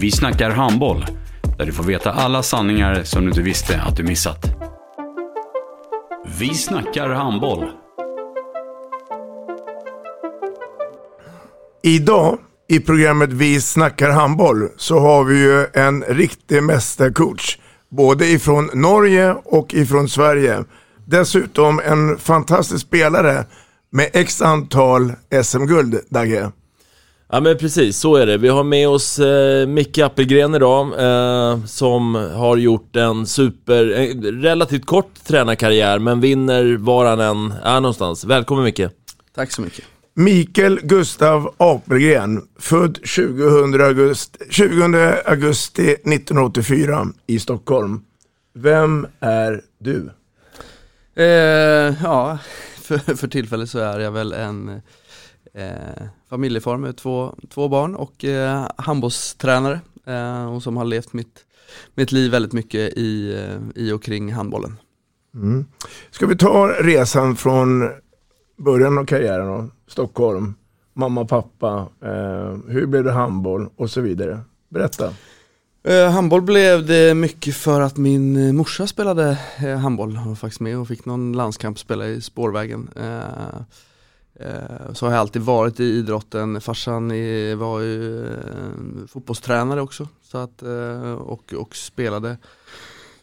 Vi snackar handboll, där du får veta alla sanningar som du inte visste att du missat. Vi snackar handboll. Idag i programmet Vi snackar handboll så har vi ju en riktig mästercoach. Både ifrån Norge och ifrån Sverige. Dessutom en fantastisk spelare med x antal SM-guld, Dagge. Ja men precis, så är det. Vi har med oss eh, Micke Appelgren idag eh, Som har gjort en super, en relativt kort tränarkarriär Men vinner var han än är någonstans. Välkommen Micke! Tack så mycket. Mikael Gustav Apelgren, född 20 augusti, 20 augusti 1984 i Stockholm. Vem är du? Eh, ja, för, för tillfället så är jag väl en eh, familjefar med två, två barn och eh, handbollstränare eh, och som har levt mitt, mitt liv väldigt mycket i, eh, i och kring handbollen. Mm. Ska vi ta resan från början av karriären då? Stockholm, mamma, pappa, eh, hur blev det handboll och så vidare. Berätta. Eh, handboll blev det mycket för att min eh, morsa spelade eh, handboll och var faktiskt med och fick någon landskamp spela i spårvägen. Eh, Eh, så har jag alltid varit i idrotten. Farsan var ju eh, fotbollstränare också så att, eh, och, och spelade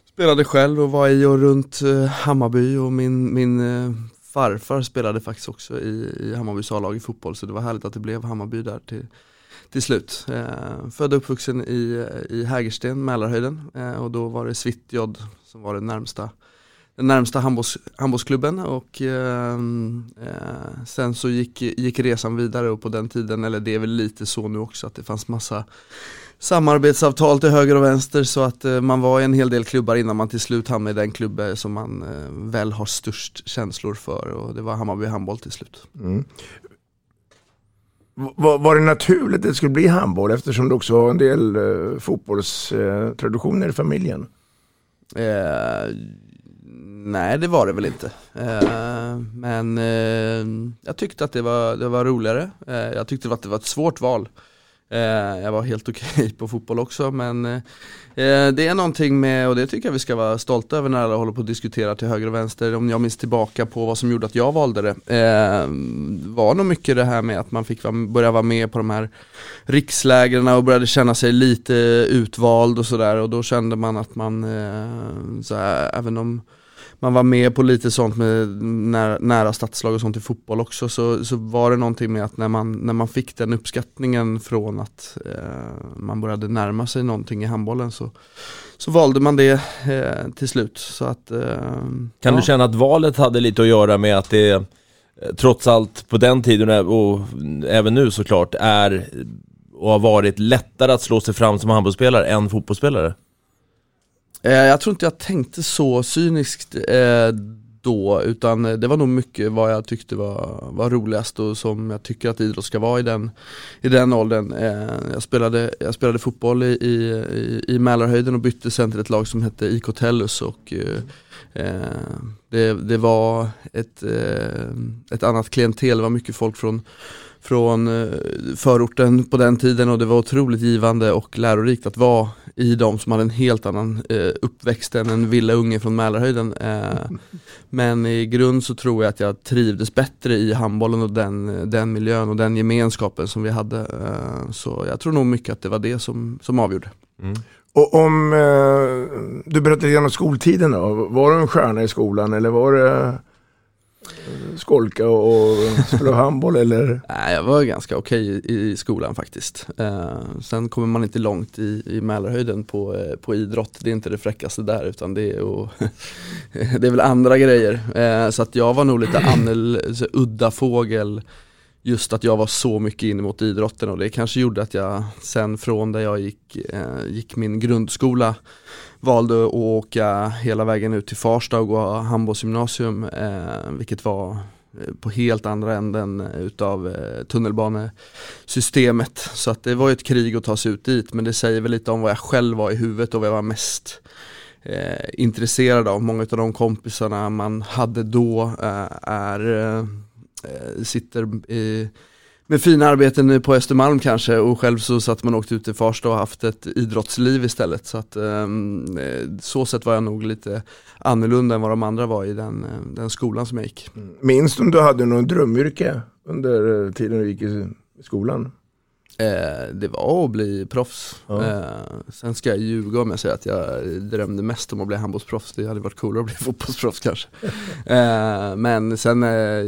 Spelade själv och var i och runt Hammarby och min, min farfar spelade faktiskt också i, i Hammarbys A-lag i fotboll så det var härligt att det blev Hammarby där till, till slut. Eh, född och uppvuxen i, i Hägersten, Mälarhöjden eh, och då var det Svitjod som var det närmsta den närmsta handbolls, handbollsklubben och eh, eh, sen så gick, gick resan vidare och på den tiden, eller det är väl lite så nu också, att det fanns massa samarbetsavtal till höger och vänster så att eh, man var i en hel del klubbar innan man till slut hamnade i den klubb eh, som man eh, väl har störst känslor för och det var Hammarby handboll till slut. Mm. Var, var det naturligt att det skulle bli handboll eftersom det också har en del eh, fotbollstraditioner i familjen? Nej det var det väl inte. Eh, men eh, jag tyckte att det var, det var roligare. Eh, jag tyckte att det var ett svårt val. Eh, jag var helt okej okay på fotboll också men eh, det är någonting med, och det tycker jag vi ska vara stolta över när alla håller på att diskutera till höger och vänster. Om jag minns tillbaka på vad som gjorde att jag valde det. Eh, var nog mycket det här med att man fick börja vara med på de här rikslägren och började känna sig lite utvald och sådär och då kände man att man, eh, så här, även om man var med på lite sånt med nära, nära stadslag och sånt i fotboll också så, så var det någonting med att när man, när man fick den uppskattningen från att eh, man började närma sig någonting i handbollen så, så valde man det eh, till slut. Så att, eh, Kan ja. du känna att valet hade lite att göra med att det eh, trots allt på den tiden och även nu såklart är och har varit lättare att slå sig fram som handbollsspelare än fotbollsspelare? Eh, jag tror inte jag tänkte så cyniskt eh, då, utan det var nog mycket vad jag tyckte var, var roligast och som jag tycker att idrott ska vara i den, i den åldern. Eh, jag, spelade, jag spelade fotboll i, i, i Mälarhöjden och bytte sen till ett lag som hette IK Tellus och eh, eh, det, det var ett, eh, ett annat klientel, det var mycket folk från från eh, förorten på den tiden och det var otroligt givande och lärorikt att vara i de som hade en helt annan eh, uppväxt än en villaunge från Mälarhöjden. Eh, men i grund så tror jag att jag trivdes bättre i handbollen och den, den miljön och den gemenskapen som vi hade. Så jag tror nog mycket att det var det som, som avgjorde. Mm. Och om eh, du berättar lite grann om skoltiden då. Var du en stjärna i skolan eller var det eh, skolka och spela handboll eller? Nej, jag var ganska okej i, i skolan faktiskt. Eh, sen kommer man inte långt i, i Mälarhöjden på, eh, på idrott. Det är inte det fräckaste där utan det är, och det är väl andra grejer. Eh, så att jag var nog lite annel, så udda fågel just att jag var så mycket in mot idrotten och det kanske gjorde att jag sen från där jag gick, eh, gick min grundskola valde att åka hela vägen ut till Farsta och gå handbollsgymnasium eh, vilket var eh, på helt andra änden utav eh, tunnelbanesystemet. Så att det var ju ett krig att ta sig ut dit men det säger väl lite om vad jag själv var i huvudet och vad jag var mest eh, intresserad av. Många av de kompisarna man hade då eh, är eh, eh, sitter i, med fina arbeten på Östermalm kanske och själv så satt man och åkte ut till Farsta och haft ett idrottsliv istället. Så att ehm, eh, så sätt var jag nog lite annorlunda än vad de andra var i den, eh, den skolan som jag gick. Mm. Minns du om du hade någon drömyrke under eh, tiden du gick i skolan? Eh, det var att bli proffs. Ja. Eh, sen ska jag ljuga om jag säger att jag drömde mest om att bli handbollsproffs. Det hade varit coolare att bli fotbollsproffs kanske. Eh, men sen eh,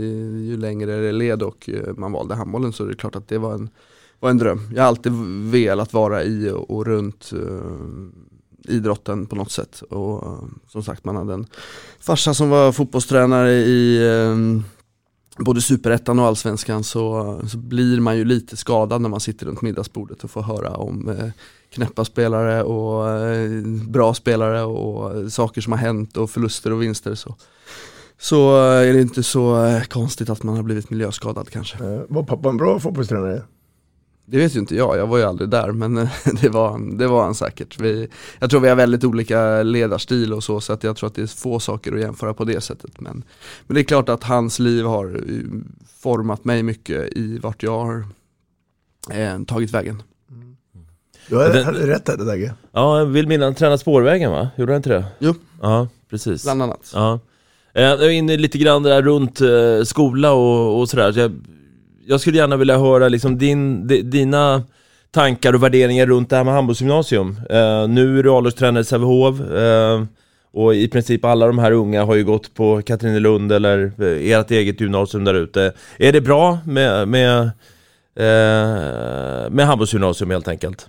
ju längre det led och eh, man valde handbollen så är det klart att det var en, var en dröm. Jag har alltid velat vara i och, och runt eh, idrotten på något sätt. Och som sagt man hade en farsa som var fotbollstränare i både superettan och allsvenskan så, så blir man ju lite skadad när man sitter runt middagsbordet och får höra om eh, knäppa spelare och eh, bra spelare och saker som har hänt och förluster och vinster. Så, så eh, är det inte så eh, konstigt att man har blivit miljöskadad kanske. Eh, var pappa en bra fotbollstränare? Det vet ju inte jag, jag var ju aldrig där men det var han, det var han säkert. Vi, jag tror vi har väldigt olika ledarstil och så så att jag tror att det är få saker att jämföra på det sättet. Men, men det är klart att hans liv har eh, format mig mycket i vart jag har eh, tagit vägen. Du hade, Den- rätt där Dagge. Ja, jag vill minnas han tränade spårvägen va? Gjorde han inte det? Jo. Ja, precis. Bland annat. Ja. Eh, Jag är inne lite grann där runt eh, skola och, och sådär. Så jag, jag skulle gärna vilja höra liksom din, dina tankar och värderingar runt det här med handbollsgymnasium. Uh, nu är du A-lagstränare i Sävehof uh, och i princip alla de här unga har ju gått på Katrinelund eller eh, ert eget gymnasium där ute. Är det bra med, med, uh, med handbollsgymnasium helt enkelt?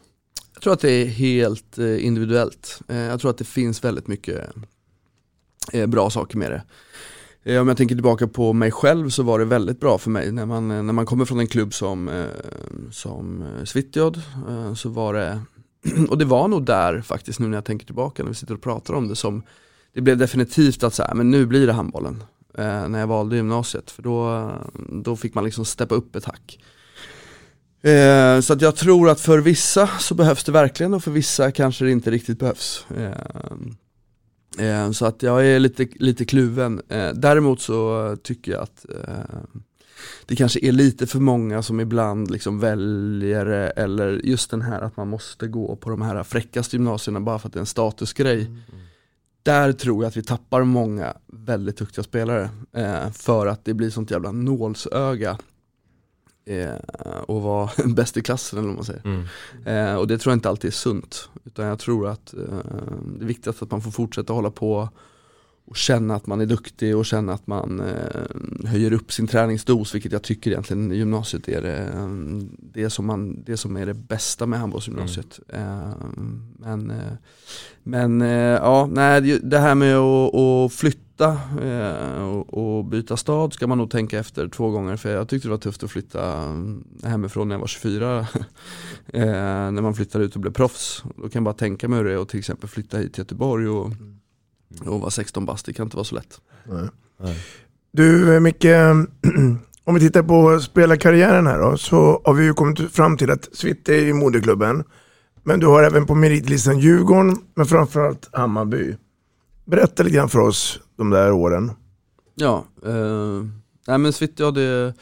Jag tror att det är helt individuellt. Jag tror att det finns väldigt mycket bra saker med det. Eh, om jag tänker tillbaka på mig själv så var det väldigt bra för mig när man, när man kommer från en klubb som, eh, som eh, Svitjod så var det, och det var nog där faktiskt nu när jag tänker tillbaka när vi sitter och pratar om det som det blev definitivt att så här, men nu blir det handbollen när jag valde gymnasiet för då, då fick man liksom steppa upp ett hack. Eh, så att jag tror att för vissa så behövs det verkligen och för vissa kanske det inte riktigt behövs. Eh, eh, så att jag är lite, lite kluven. Eh, däremot så tycker jag att eh, det kanske är lite för många som ibland liksom väljer det, eller just den här att man måste gå på de här fräckaste gymnasierna bara för att det är en statusgrej. Där tror jag att vi tappar många väldigt duktiga spelare eh, för att det blir sånt jävla nålsöga eh, och vara bäst i klassen eller vad man säger. Mm. Eh, och det tror jag inte alltid är sunt. Utan jag tror att eh, det är viktigt att man får fortsätta hålla på och känna att man är duktig och känna att man eh, höjer upp sin träningsdos, vilket jag tycker egentligen i gymnasiet är det, eh, det, som, man, det som är det bästa med handbollsgymnasiet. Eh, men eh, men eh, ja, nej, det- det här med att, att flytta eh, och, och byta stad ska man nog tänka efter två gånger för jag tyckte det var tufft att flytta mm, hemifrån när jag var 24 eh, när man flyttade ut och blev proffs. Då kan jag bara tänka mig hur det är att till exempel flytta hit till Göteborg och, och vara 16 bast, det kan inte vara så lätt. Du eh, Micke, om vi tittar på spelarkarriären här då, så har vi ju kommit fram till att Svitt är i moderklubben. Men du har även på meritlistan Djurgården, men framförallt Hammarby. Berätta lite grann för oss de där åren. Ja, eh, nej men Svitja det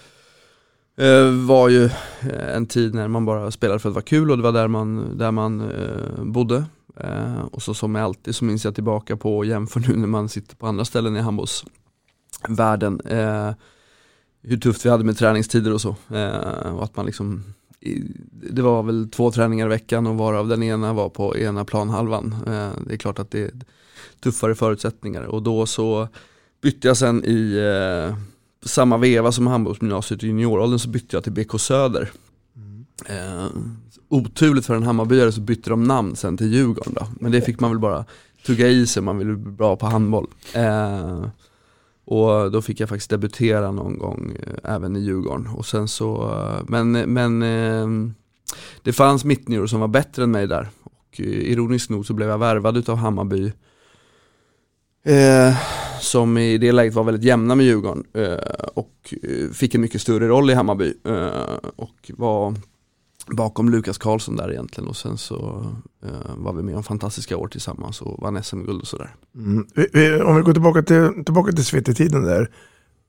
eh, var ju eh, en tid när man bara spelade för att det var kul och det var där man, där man eh, bodde. Eh, och så som alltid så minns jag tillbaka på och jämför nu när man sitter på andra ställen i handbollsvärlden. Eh, hur tufft vi hade med träningstider och så. Eh, och att man liksom det var väl två träningar i veckan och varav den ena var på ena planhalvan. Eh, det är klart att det tuffare förutsättningar och då så bytte jag sen i eh, samma veva som handbollsgymnasiet i junioråldern så bytte jag till BK Söder. Eh, oturligt för en Hammarbyare så bytte de namn sen till Djurgården då. Men det fick man väl bara tugga i sig, man ville bli bra på handboll. Eh, och då fick jag faktiskt debutera någon gång eh, även i Djurgården. Och sen så, eh, men, men eh, det fanns mittnior som var bättre än mig där. Och eh, ironiskt nog så blev jag värvad utav Hammarby. Eh, som i det läget var väldigt jämna med Djurgården. Eh, och eh, fick en mycket större roll i Hammarby. Eh, och var bakom Lukas Karlsson där egentligen och sen så eh, var vi med om fantastiska år tillsammans och vann SM-guld och sådär. Mm. Om vi går tillbaka till, tillbaka till Svete-tiden där.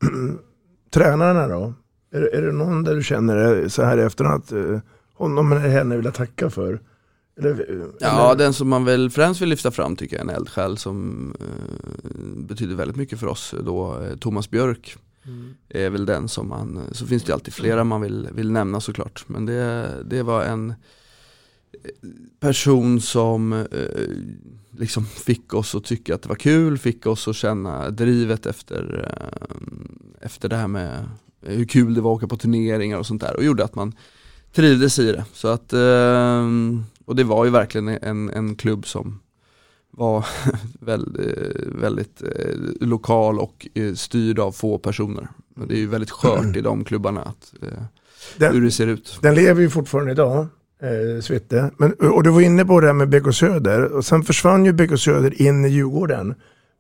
Tränarna då? Är, är det någon där du känner så här i efterhand att eh, honom eller henne vill jag tacka för? Eller, Ja, den som man väl främst vill lyfta fram tycker jag är en eldsjäl som eh, betyder väldigt mycket för oss då, eh, Thomas Björk. Mm. är väl den som man, så finns det alltid flera man vill, vill nämna såklart. Men det, det var en person som eh, liksom fick oss att tycka att det var kul, fick oss att känna drivet efter, eh, efter det här med hur kul det var att åka på turneringar och sånt där och gjorde att man trivdes i det. Så att, eh, och det var ju verkligen en, en klubb som var väldigt, väldigt eh, lokal och eh, styrd av få personer. Men det är ju väldigt skört i de klubbarna att, eh, Den- hur det ser ut. Den lever ju fortfarande idag, eh, Svitte. Men, och du var inne på det här med BK Söder. Och sen försvann ju BK Söder in i Djurgården.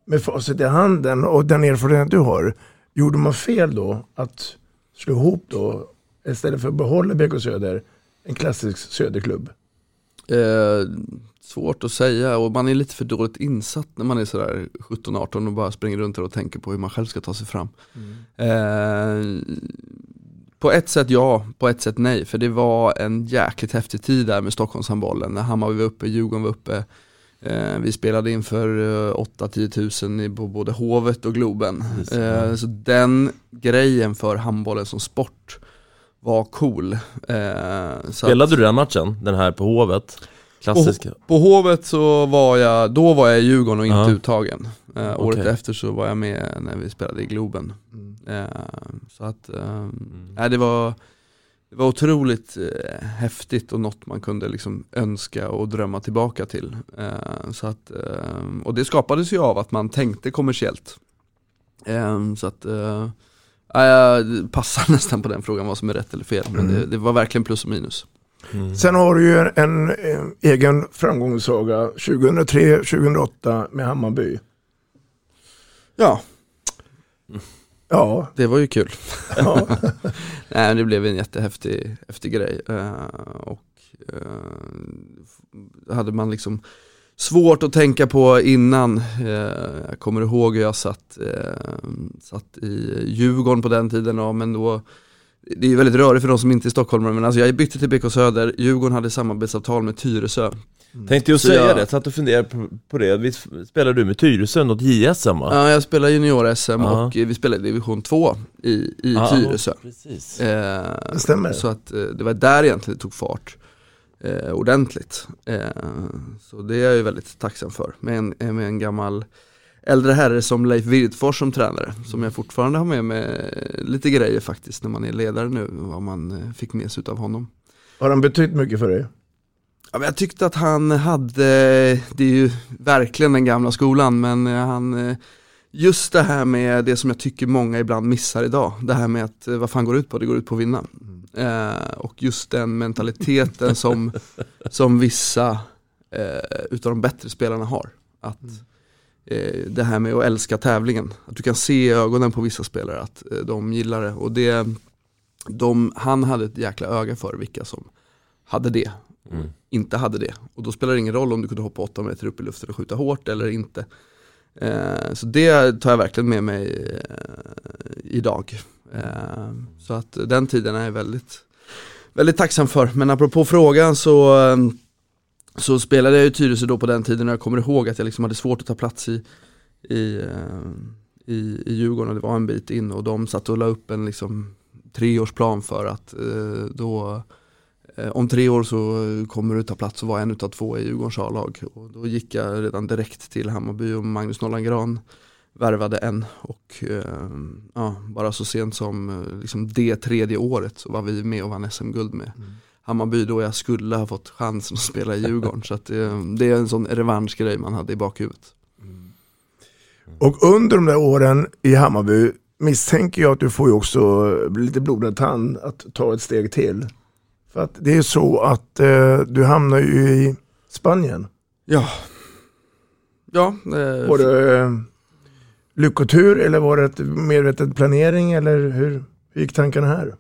Med facit i handen och den erfarenhet du har. Gjorde man fel då att slå ihop då, istället för att behålla BK Söder, en klassisk söderklubb? Eh, svårt att säga och man är lite för dåligt insatt när man är sådär 17-18 och bara springer runt och tänker på hur man själv ska ta sig fram. Eh, på ett sätt ja, på ett sätt nej. För det var en jäkligt häftig tid där med Stockholmshandbollen. När Hammarby var uppe, Djurgården var uppe. Eh, vi spelade inför eh, 8-10 tusen i- på både Hovet och Globen. Eh, så den grejen för handbollen som sport var cool. Eh, så Spelade att- du den matchen? Den här på Hovet? Klassiska? på, på Hovet så var jag, då var jag i Djurgården och inte Ja. uttagen. Eh, året Okej. efter så var jag med när vi spelade i Globen. Mm. Eh, så att, eh, nej, det var det var otroligt eh, häftigt och något man kunde liksom önska och drömma tillbaka till. Eh, så att, eh, och det skapades ju av att man tänkte kommersiellt. Eh, så att, eh, jag passar nästan på den frågan vad som är rätt eller fel. Men Mm. det, det var verkligen plus och minus. Sen har du ju en, en, en egen framgångssaga 2003-2008 med Hammarby. Ja, Ja, det var ju kul. ja. Nej, det blev en jättehäftig häftig grej. Eh, och eh, hade man liksom svårt att tänka på innan. Eh, jag kommer ihåg hur jag satt, eh, satt i Djurgården på den tiden. Ja, men då, det är väldigt rörigt för de som inte är stockholmare. Men alltså jag bytte till BK Söder. Djurgården hade samarbetsavtal med Tyresö. Tänkte ju Så säga jag- det, satt och funderade på, på det. Visst spelade du med Tyresö, något JSM va? Ja, jag spelade junior-SM Ja. och eh, vi spelade division 2 i, i Ja, Tyresö. Precis. Eh, Det stämmer. Så att eh, det var där egentligen det tog fart eh, ordentligt. Eh, så det är jag ju väldigt tacksam för. Med en, eh, med en gammal äldre herre som Leif Widfors som tränare. Som jag fortfarande har med mig lite grejer faktiskt när man är ledare nu. Vad man eh, fick med sig av honom. Har han betytt mycket för dig? Ja, jag tyckte att han hade, det är ju verkligen den gamla skolan, men eh, han eh, Just det här med det som jag tycker många ibland missar idag, det här med att eh, vad fan går det ut på? Det går ut på att vinna. Eh, och just den mentaliteten som, som vissa eh, utav de bättre spelarna har. Att eh, Det här med att älska tävlingen, att du kan se i ögonen på vissa spelare att eh, de gillar det. Och det, de, han hade ett jäkla öga för vilka som hade det Mm. inte hade det. Och då spelar det ingen roll om du kunde hoppa 8 meter upp i luften och skjuta hårt eller inte. Eh, så det tar jag verkligen med mig eh, idag. Ehm, så att den tiden är jag väldigt, väldigt tacksam för. Men apropå frågan så, ehm, så spelade jag i Tyresö då på den tiden och jag kommer ihåg att jag liksom hade svårt att ta plats i, i, ehm, i, i Djurgården och det var en bit in och de satt och la upp en liksom treårsplan för att eh, då eh, om tre år så kommer du ta plats och vara en utav två i Djurgårdens A-lag. Och då gick jag redan direkt till Hammarby och Magnus Nollan Gran värvade en och eh, ja, bara så sent som eh, liksom det tredje året så var vi med och vann SM-guld med mm. Hammarby då jag skulle ha fått chansen att spela i Djurgården. så att, eh, det är en sån revanschgrej man hade i bakhuvudet. Mm. Och under de där åren i Hammarby misstänker jag att du får ju också lite blodad tand att ta ett steg till. För att det är så att eh, du hamnar ju i Spanien. Ja. Ja. Eh, eh, lyckotur eller var det ett medvetet planering eller hur, hur gick tankarna här?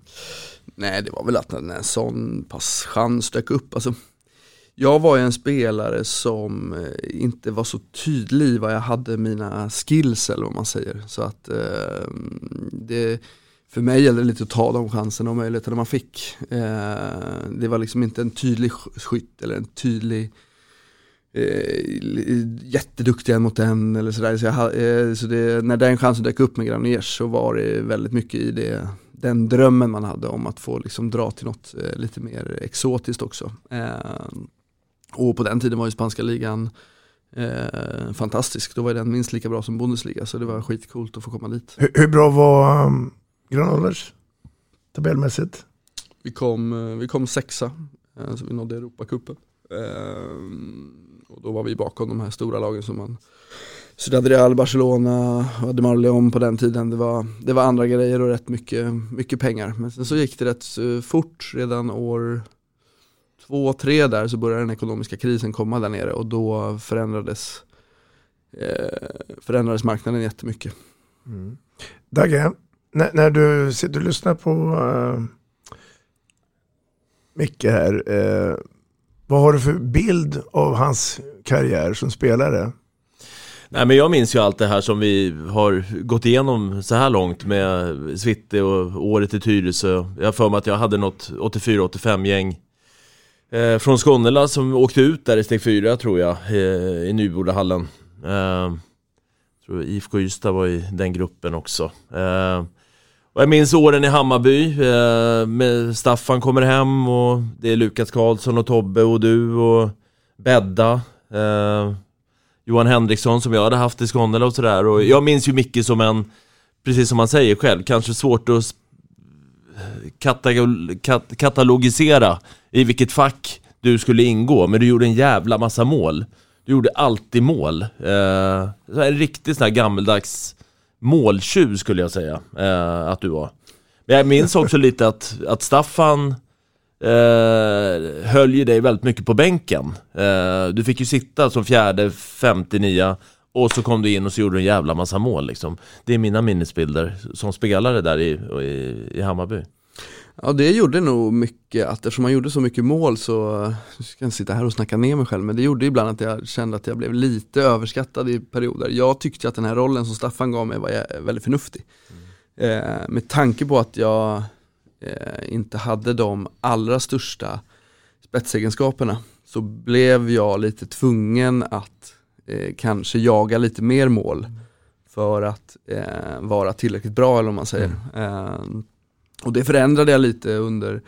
Nej det var väl att en sån pass chans dök upp. Alltså, jag var ju en spelare som eh, inte var så tydlig i vad jag hade mina skills eller vad man säger. Så att eh, det, för mig gällde det lite att ta de chanserna och möjligheterna man fick. Eh, det var liksom inte en tydlig skytt eller en tydlig eh, jätteduktig mot den eller sådär. Så, jag, eh, så det, när den chansen dök upp med Graniers så var det väldigt mycket i det den drömmen man hade om att få liksom dra till något eh, lite mer exotiskt också. Eh, och på den tiden var ju spanska ligan eh, fantastisk. Då var den minst lika bra som Bundesliga så det var skitcoolt att få komma dit. Hur, hur bra var um, Granollers tabellmässigt? Vi kom, eh, vi kom sexa, eh, så vi nådde Europacupen. Eh, och då var vi bakom de här stora lagen som man Ciudad Real, Barcelona, Ademar Leon på den tiden. Det var, det var andra grejer och rätt mycket, mycket pengar. Men sen så gick det rätt fort redan år två, tre där så började den ekonomiska krisen komma där nere och då förändrades, eh, förändrades marknaden jättemycket. Mm. Dagge, när, när du sitter och lyssnar på uh, Micke här, uh, vad har du för bild av hans karriär som spelare? Nej men jag minns ju allt det här som vi har gått igenom så här långt med Svitte och året i Tyresö. Jag har för mig att jag hade något 84-85 gäng eh, från Skånela som åkte ut där i steg 4 tror jag, eh, i Nybodahallen. Eh, tror IFK Ystad var i den gruppen också. Eh, och jag minns åren i Hammarby, eh, med Staffan kommer hem och det är Lukas Karlsson och Tobbe och du och Bedda. Eh, Johan Henriksson som jag hade haft i Skånela och sådär. Och jag minns ju Micke som en, precis som han säger själv, kanske svårt att katalogisera i vilket fack du skulle ingå, men du gjorde en jävla massa mål. Du gjorde alltid mål. Eh, en riktig sån här gammeldags måltjuv skulle jag säga eh, att du var. Men jag minns också lite att, att Staffan eh, höll ju dig väldigt mycket på bänken. Eh, du fick ju sitta som fjärde, femte, nia och så kom du in och så gjorde du en jävla massa mål liksom. Det är mina minnesbilder som spelare där i, i, i Hammarby. Ja det gjorde nog mycket, att eftersom man gjorde så mycket mål så, nu ska jag sitta här och snacka ner mig själv, men det gjorde ibland att jag kände att jag blev lite överskattad i perioder. Jag tyckte att den här rollen som Staffan gav mig var väldigt förnuftig. Mm. Eh, med tanke på att jag eh, inte hade de allra största spetsegenskaperna så blev jag lite tvungen att eh, kanske jaga lite mer mål för att eh, vara tillräckligt bra eller om man säger. Mm. Eh, och det förändrade jag lite under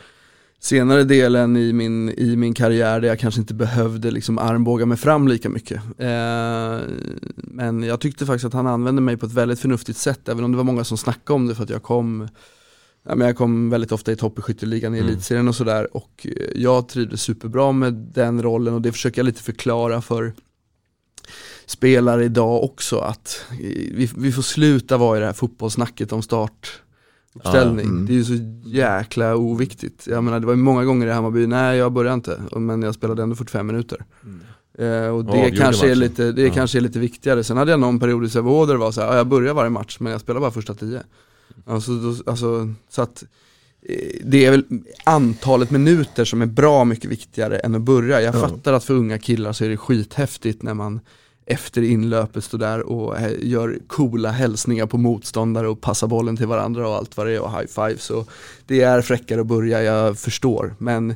senare delen i min, i min karriär där jag kanske inte behövde liksom armbåga mig fram lika mycket. Eh, men jag tyckte faktiskt att han använde mig på ett väldigt förnuftigt sätt, även om det var många som snackade om det för att jag kom Ja, men jag kom väldigt ofta i topp i skytteligan i mm. elitserien och sådär och jag trivdes superbra med den rollen och det försöker jag lite förklara för spelare idag också att vi, vi får sluta vara i det här fotbollssnacket om startuppställning. Mm. Det är ju så jäkla oviktigt. Jag menar det var ju många gånger i Hammarby, nej jag började inte, men jag spelade ändå 45 minuter. Mm. Eh, och det, ja, kanske, är lite, det ja. kanske är lite viktigare. Sen hade jag någon period i Sävehof där det var så här, ja, jag börjar varje match men jag spelar bara första tio. Alltså, då, alltså, så att eh, det är väl antalet minuter som är bra mycket viktigare än att börja. Jag ja. fattar att för unga killar så är det skithäftigt när man efter inlöpet står där och gör coola hälsningar på motståndare och passar bollen till varandra och allt vad det är och high five. Så det är fräckare att börja, jag förstår. Men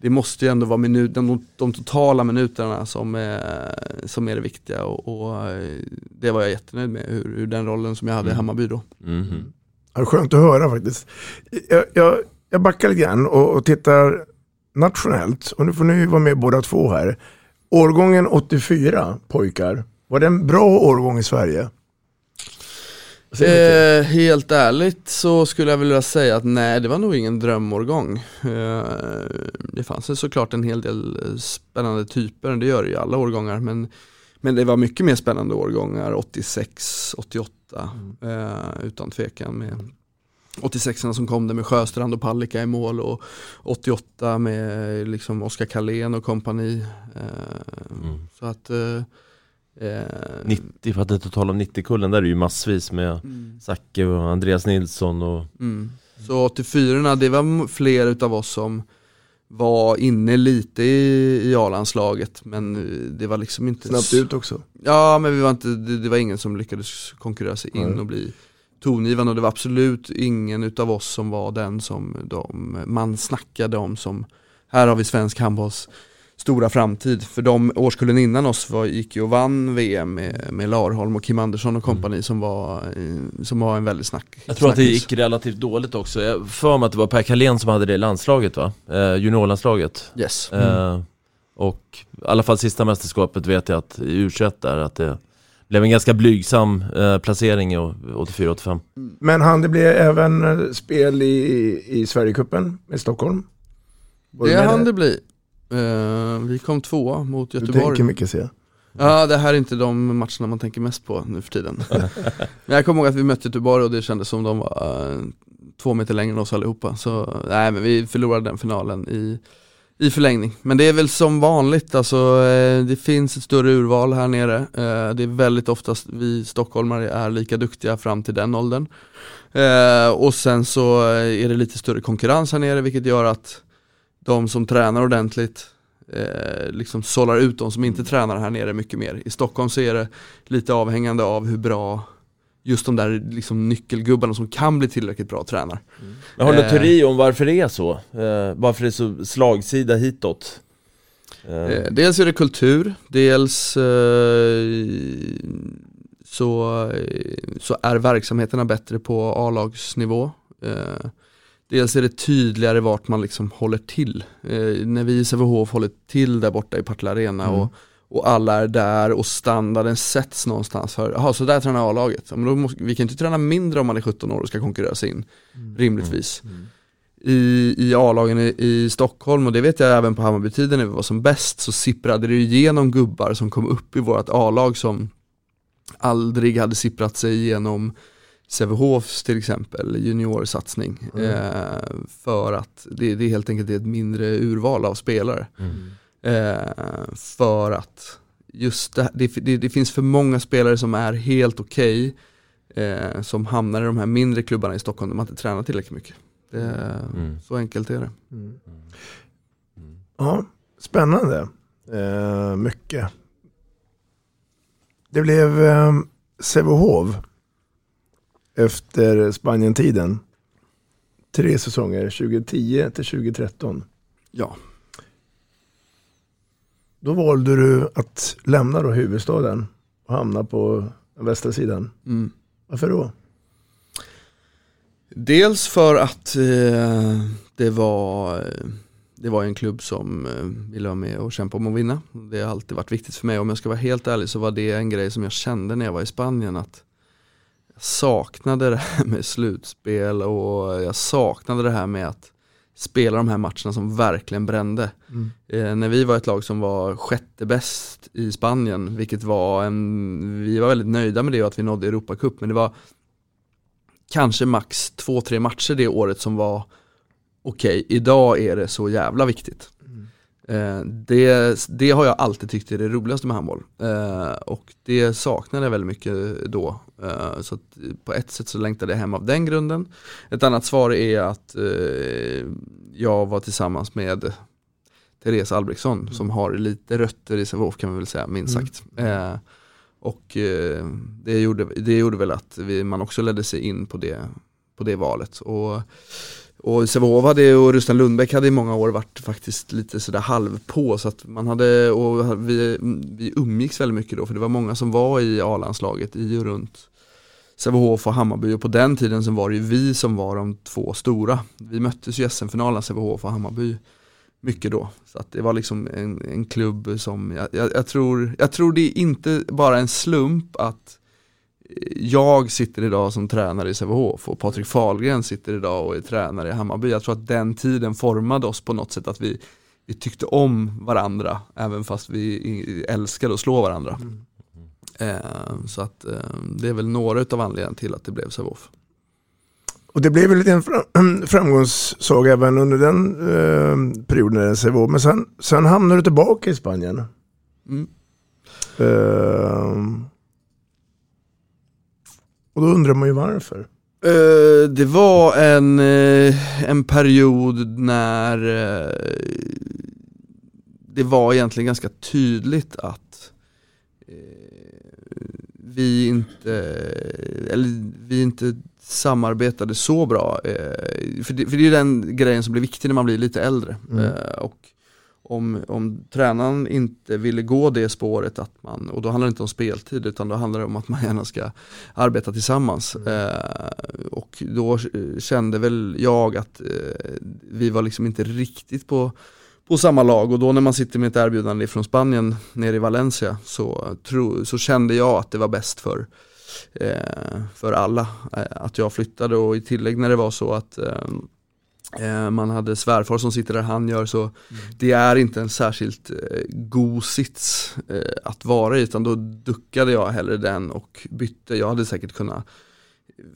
det måste ju ändå vara minut, de, de totala minuterna som är, som är det viktiga och, och det var jag jättenöjd med, hur, hur, den rollen som jag hade i mm. Hammarby då. Mm -hmm. Ja, skönt att höra faktiskt. Jag, jag, jag backar lite grann och, och tittar nationellt, och nu får ni vara med båda två här. Årgången 84 pojkar, var det en bra årgång i Sverige? Eh, helt ärligt så skulle jag vilja säga att nej det var nog ingen drömårgång. Eh, det fanns såklart en hel del eh, spännande typer, det gör det i alla årgångar men, men det var mycket mer spännande årgångar 86, 88 mm. eh, utan tvekan med 86 som kom det med Sjöstrand och Palicka i mål och 88 med liksom Oskar Karlén och kompani. Eh, mm. Så att eh, 90, för att inte tala om 90-kullen, där är det ju massvis med mm. Zacke och Andreas Nilsson och mm. Så 84 det var fler utav oss som var inne lite i, i A-landslaget men det var liksom inte Snabbt ut också Ja men vi var inte, det, det var ingen som lyckades konkurrera sig in mm. och bli tongivande och det var absolut ingen utav oss som var den som de, man snackade om som här har vi svensk handbolls stora framtid. För de årskullen innan oss var, gick ju och vann VM med, med Larholm och Kim Andersson och kompani mm. som, var, som var en väldigt snack. Jag tror snackis. att det gick relativt dåligt också. Jag för mig att det var Per Carlén som hade det landslaget va? Eh, juniorlandslaget. Yes. Eh, mm. Eh, och i alla fall sista mästerskapet vet jag att i u där att det blev en ganska blygsam eh, placering i 84-85. Men han det blev även eh, spel i, i Sverigecupen i Stockholm? det hann det bli. Uh, vi kom tvåa mot Göteborg. Du tänker mycket ser jag. Ja, det här är inte de matcherna man tänker mest på nu för tiden. Men jag kommer ihåg att vi mötte Göteborg och det kändes som de var uh, två meter längre än oss allihopa. Så nej, men vi förlorade den finalen i, i förlängning. Men det är väl som vanligt, alltså eh, det finns ett större urval här nere. Eh, det är väldigt oftast vi stockholmare är lika duktiga fram till den åldern. Eh, och sen så är det lite större konkurrens här nere vilket gör att de som tränar ordentligt eh, liksom sållar ut de som inte tränar här nere mycket mer. I Stockholm så är det lite avhängande av hur bra just de där liksom nyckelgubbarna som kan bli tillräckligt bra tränar. Mm. Men har du eh, teori om varför det är så? Eh, varför det är så slagsida hitåt? Eh. eh dels är det kultur, dels eh, så, eh, så är verksamheterna bättre på A-lagsnivå. Dels är det tydligare vart man liksom håller till. Eh, när vi i Sävehof håller till där borta i Partille Arena mm. och, och alla är där och standarden sätts någonstans för, jaha så där tränar A-laget. vi kan inte träna mindre om man är 17 år och ska konkurrera sig in, mm. rimligtvis. Mm. mm. I, i A-lagen i, i, Stockholm och det vet jag även på Hammarbytiden när vi var som bäst så sipprade det igenom gubbar som kom upp i vårt A-lag som aldrig hade sipprat sig igenom Sävehofs till exempel juniorsatsning. Mm. Eh, för att det, det, är helt enkelt ett mindre urval av spelare. Mm. Eh, för att just det, det, det, finns för många spelare som är helt okej okay, eh, som hamnar i de här mindre klubbarna i Stockholm där man inte tränar tillräckligt mycket. Det, mm. Så enkelt är det. Mm. Ja, spännande. Eh, mycket. Det blev eh, Sävehof efter Spanien-tiden. Tre säsonger, 2010 till 2013. Ja. Då valde du att lämna då huvudstaden och hamna på västra sidan. Mm. Varför då? Dels för att eh, det var det var en klubb som eh, ville vara med och kämpa om att vinna. Det har alltid varit viktigt för mig. Om jag ska vara helt ärlig så var det en grej som jag kände när jag var i Spanien. att saknade det här med slutspel och jag saknade det här med att spela de här matcherna som verkligen brände. Mm. Eh, när vi var ett lag som var sjätte bäst i Spanien, vilket var en, vi var väldigt nöjda med det och att vi nådde Europacup, men det var kanske max två, tre matcher det året som var okej, okay, idag är det så jävla viktigt. Eh, det, det har jag alltid tyckt är det roligaste med handboll. Eh, och det saknade jag väldigt mycket då. Eh, så på ett sätt så längtade jag hem av den grunden. Ett annat svar är att jag var tillsammans med Therese Albrektsson mm. som har lite rötter i Sävehof kan man väl säga, minst mm. sagt. Mm. och det, gjorde, det gjorde väl att vi, man också ledde sig in på det, på det valet. Och och Sävehof hade och Rustan Lundbäck hade i många år varit faktiskt lite sådär halv på så att man hade, och vi, vi umgicks väldigt mycket då för det var många som var i A-landslaget i och runt Sävehof och Hammarby och på den tiden så var det ju vi som var de två stora. Vi möttes ju i SM-finalen, Sävehof och Hammarby mycket då. Så att det var liksom en, en klubb som, jag, jag, jag, tror, jag tror det är inte bara en slump att eh, jag sitter idag som tränare i Sävehof och Patrik Fahlgren sitter idag och är tränare i Hammarby. Jag tror att den tiden formade oss på något sätt att vi, vi tyckte om varandra även fast vi älskade att slå varandra. Mm. Eh, så att eh, det är väl några av anledningarna till att det blev Sävehof. Och det blev väl en framgångssaga även under den eh, perioden i Sävehof. Men sen, sen hamnade du tillbaka i Spanien. Mm. Eh, och då undrar man ju varför. Uh, det var en, uh, en period när det var egentligen ganska tydligt att vi inte, eller vi inte samarbetade så bra. för, det, för det är den grejen som blir viktig när man blir lite äldre. Mm. och om, om tränaren inte ville gå det spåret att man, och då handlar det inte om speltid utan då handlar det om att man gärna ska arbeta tillsammans. Mm. Eh, och då kände väl jag att eh, vi var liksom inte riktigt på, på samma lag och då när man sitter med ett erbjudande från Spanien nere i Valencia så, tro, så kände jag att det var bäst för, eh, för alla eh, att jag flyttade och i tillägg när det var så att eh, Eh, man hade svärfar som sitter där han gör så mm. det är inte en särskilt eh, god sits eh, att vara i utan då duckade jag hellre den och bytte. Jag hade säkert kunnat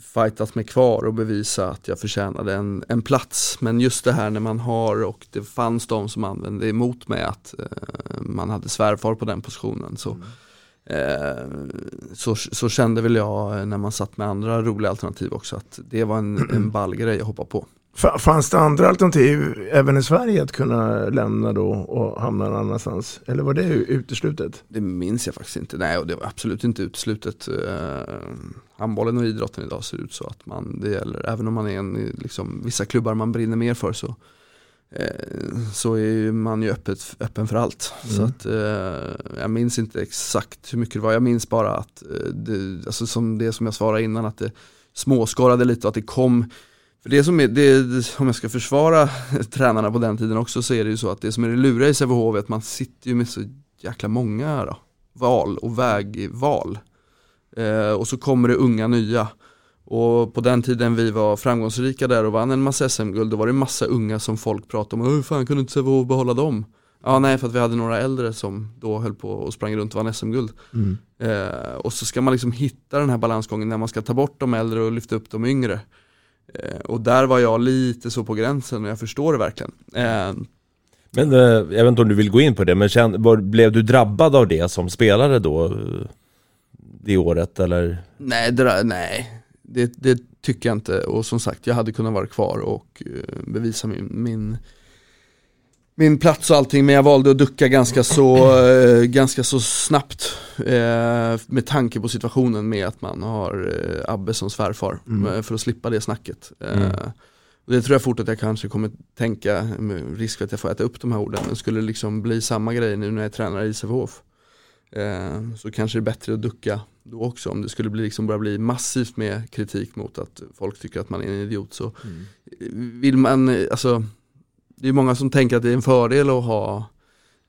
fightat mig kvar och bevisa att jag förtjänade en, en plats. Men just det här när man har och det fanns de som använde emot mig att eh, man hade svärfar på den positionen. Så, mm. Eh, så, så, kände väl jag när man satt med andra roliga alternativ också att det var en, en ball grej att hoppa på. Fanns det andra alternativ även i Sverige att kunna lämna då och hamna någon annanstans? Eller var det uteslutet? Det minns jag faktiskt inte. Nej, och det var absolut inte uteslutet. Uh, handbollen och idrotten idag ser ut så att man, det gäller, även om man är en, liksom, vissa klubbar man brinner mer för så, uh, så är man ju öppet, öppen för allt. Mm. Så att uh, jag minns inte exakt hur mycket det var. Jag minns bara att, det, alltså som det som jag svarade innan, att det småskorrade lite och att det kom för det som är, det, om jag ska försvara tränarna på den tiden också så är det ju så att det som är det luriga i Sävehof är att man sitter ju med så jäkla många då, val och vägval. Eh, och så kommer det unga nya. Och på den tiden vi var framgångsrika där och vann en massa SM-guld då var det massa unga som folk pratade om, hur fan kunde inte Sävehof behålla dem? Ja nej för att vi hade några äldre som då höll på och sprang runt och vann SM-guld. Mm. Eh, och så ska man liksom hitta den här balansgången när man ska ta bort de äldre och lyfta upp de yngre. Eh, och där var jag lite så på gränsen och jag förstår det verkligen. Eh, men eh, jag vet inte om du vill gå in på det, men känn, var, blev du drabbad av det som spelare då? Det året eller? Nej, det, nej. Det, det, tycker jag inte. Och som sagt, jag hade kunnat vara kvar och bevisa min, min min plats och allting men jag valde att ducka ganska så, eh, ganska så snabbt eh, med tanke på situationen med att man har eh, Abbe som svärfar mm. Eh, för att slippa det snacket. Eh, mm. Det tror jag fort att jag kanske kommer tänka, med risk för att jag får äta upp de här orden, men skulle det liksom bli samma grej nu när jag är tränare i Sävehof eh, så kanske det är bättre att ducka då också om det skulle bli, liksom börja bli massivt med kritik mot att folk tycker att man är en idiot så mm. vill man, alltså det är många som tänker att det är en fördel att ha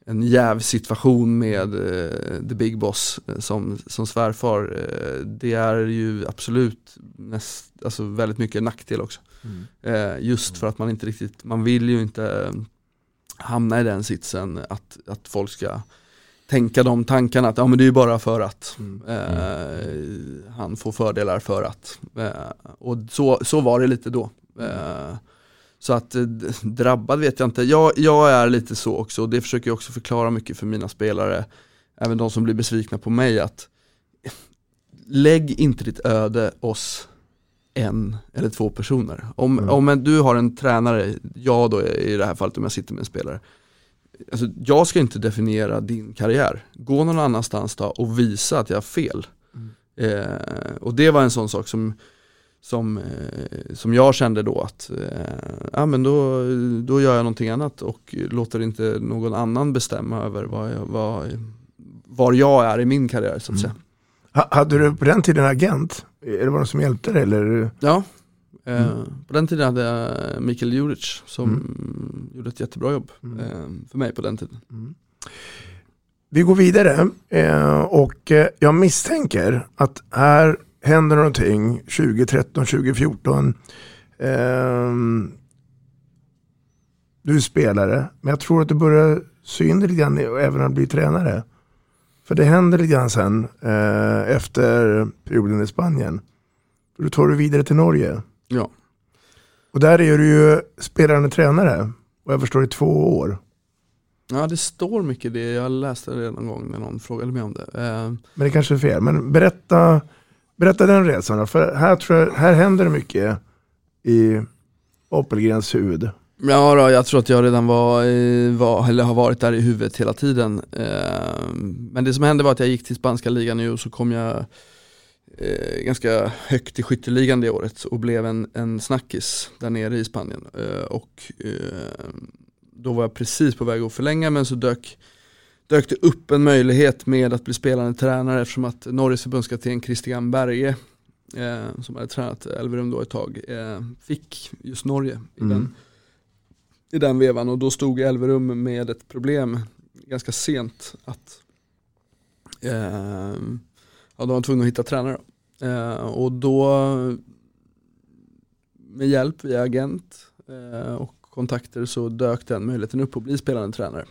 en jävsituation med eh, the big boss eh, som, som svärfar. Eh, det är ju absolut näst, alltså väldigt mycket nackdel också. Mm. Eh, just för att man inte riktigt, man vill ju inte eh, hamna i den sitsen att, att folk ska tänka de tankarna att ja men det är bara för att mm. eh, han får fördelar för att. och så, så var det lite då. Så att eh, drabbad vet jag inte. Jag, jag är lite så också och det försöker jag också förklara mycket för mina spelare. Även de som blir besvikna på mig att lägg inte ditt öde oss en eller två personer. Om, mm. om du har en tränare, jag då i det här fallet om jag sitter med en spelare. Alltså, jag ska inte definiera din karriär. Gå någon annanstans då och visa att jag har fel. Mm. Eh, och det var en sån sak som som, eh, som jag kände då att eh, ja, men då, då gör jag någonting annat och låter inte någon annan bestämma över vad jag, vad, var jag är i min karriär så att mm. säga. Hade du på den tiden agent? Är det någon som hjälpte dig? Eller? Ja, Eh, Mm. På den tiden hade jag Mikael Juric som gjorde ett jättebra jobb Mm. eh, för mig på den tiden. Vi går vidare eh, och jag misstänker att här händer någonting 2013, 2014. Ehm, du är spelare, men jag tror att du börjar syna lite grann även när du blir tränare. För det händer lite grann sen eh, efter perioden i Spanien. Du tar du vidare till Norge. Ja. Och där är du ju spelande tränare. Och jag förstår i två år. Ja det står mycket det, jag läste det någon gång när någon frågade mig om det. Eh, Men det kanske är fel. Men berätta, berätta den resan. För här, tror jag, här händer det mycket i Oppelgrens huvud. Ja då, jag tror att jag redan var, var, eller har varit där i huvudet hela tiden. Ehm, men det som hände var att jag gick till spanska ligan nu och så kom jag eh, ganska högt i skytteligan det året och blev en, en snackis där nere i Spanien. Eh, och ehm, då var jag precis på väg att förlänga men så dök, dök det upp en möjlighet med att bli spelande tränare eftersom att Norges förbundskapten Christian Berge eh, som hade tränat Elverum då ett tag eh, fick just Norge i Mm. den i den vevan och då stod Elverum med ett problem ganska sent att eh, ja, de var tvungna att hitta tränare. Eh, och då med hjälp via agent eh, och kontakter så dök den möjligheten upp att bli spelande tränare.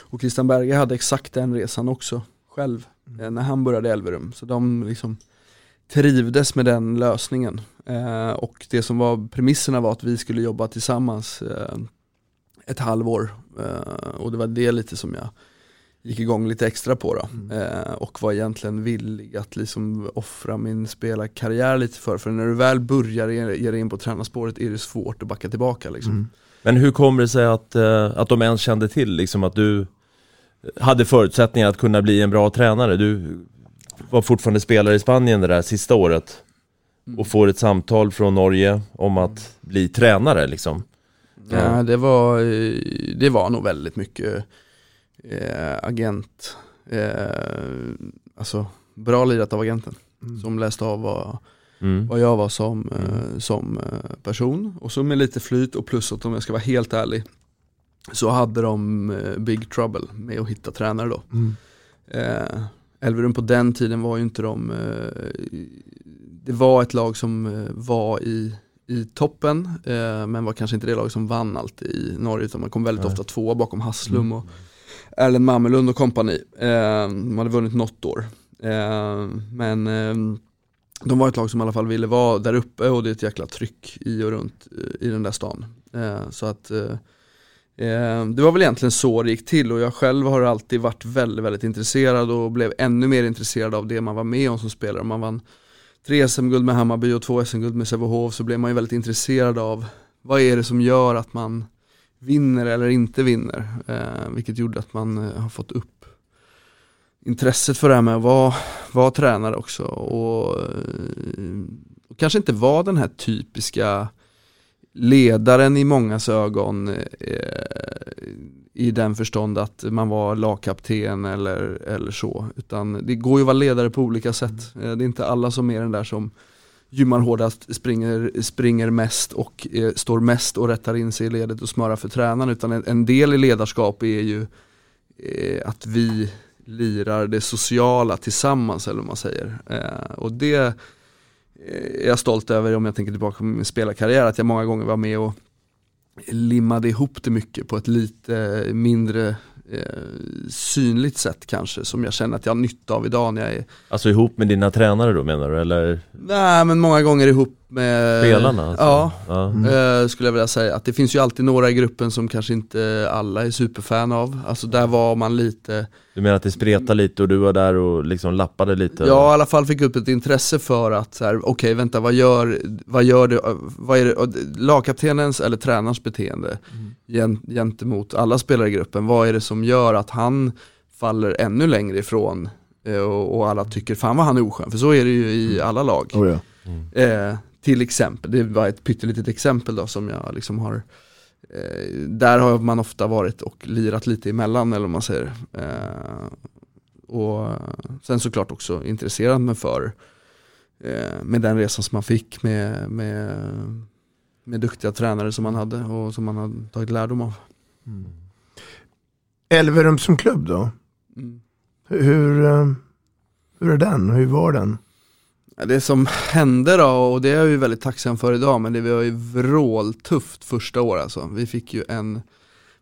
Och Christian Berge hade exakt den resan också själv eh, när han började i Elverum. Så de liksom trivdes med den lösningen. Eh, och det som var premisserna var att vi skulle jobba tillsammans eh, ett halvår. Eh, och det var det lite som jag gick igång lite extra på då. Eh, och var egentligen villig att liksom offra min spelarkarriär lite för. För när du väl börjar ge dig in på tränarspåret är det svårt att backa tillbaka liksom. Men hur kommer det sig att, eh, att de ens kände till liksom att du hade förutsättningar att kunna bli en bra tränare? Du var fortfarande spelare i Spanien det där sista året och får ett samtal från Norge om att bli tränare liksom. Ja, det var, eh, det var nog väldigt mycket eh, agent, eh, alltså bra lirat av agenten som läste av vad, Mm. vad jag var som, eh, som eh, person och så med lite flyt och plus att om jag ska vara helt ärlig så hade de eh, big trouble med att hitta tränare då. Mm. Eh, Elverum på den tiden var ju inte de, eh, det var ett lag som eh, var i, i toppen men var kanske inte det lag som vann alltid i Norge utan man kom väldigt Nej. ofta tvåa bakom Haslum och Erlend Mamelund och kompani. Eh, de hade vunnit något år. Men de var ett lag som i alla fall ville vara där uppe och det är ett jäkla tryck i och runt eh, i den där stan. Eh, så att eh, eh, det var väl egentligen så det gick till och jag själv har alltid varit väldigt, väldigt intresserad och blev ännu mer intresserad av det man var med om som spelare. Om Man vann tre SM-guld med Hammarby och två SM-guld med Sävehof så blev man ju väldigt intresserad av vad är det som gör att man vinner eller inte vinner. Eh, vilket gjorde att man eh, har fått upp intresset för det här med att vara, vara tränare också och, eh, och kanske inte vara den här typiska ledaren i mångas ögon eh, i den förstånd att man var lagkapten eller, eller så. Utan det går ju att vara ledare på olika sätt. Eh, det är inte alla som är den där som gymmar hårdast, springer, springer mest och eh, står mest och rättar in sig i ledet och smörar för tränaren. Utan en, en del i ledarskap är ju eh, att vi lirar det sociala tillsammans eller vad man säger. Eh, och det är jag stolt över om jag tänker tillbaka på min spelarkarriär, att jag många gånger var med och limmade ihop det mycket på ett lite mindre eh, synligt sätt kanske som jag känner att jag har nytta av idag när jag är Alltså ihop med dina tränare då menar du eller? Nej men många gånger ihop med Spelarna, alltså? Ja, Ja. eh, skulle jag vilja säga. Att det finns ju alltid några i gruppen som kanske inte alla är superfan av. Alltså där var man lite Du menar att det spretar lite och du var där och liksom lappade lite? Jag i alla fall fick upp ett intresse för att så här, okej vänta vad gör, vad gör det, vad är det, lagkaptenens eller tränarens beteende gen, gentemot alla spelare i gruppen, vad är det som gör att han faller ännu längre ifrån eh, och, och alla tycker fan vad han är oskön, för så är det ju i alla lag. Oh ja. Eh, till exempel, det var ett pyttelitet exempel då som jag liksom har eh, Där har man ofta varit och lirat lite emellan eller vad man säger. Eh, och sen såklart också intresserad mig för eh, med den resan som man fick med, med med duktiga tränare som man hade och som man hade tagit lärdom av. Elverum som klubb då? Mm. Hur, eh, hur är den? Hur var den? Det som hände då, och det är jag ju väldigt tacksam för idag, men det var ju vråltufft första året alltså. Vi fick ju en,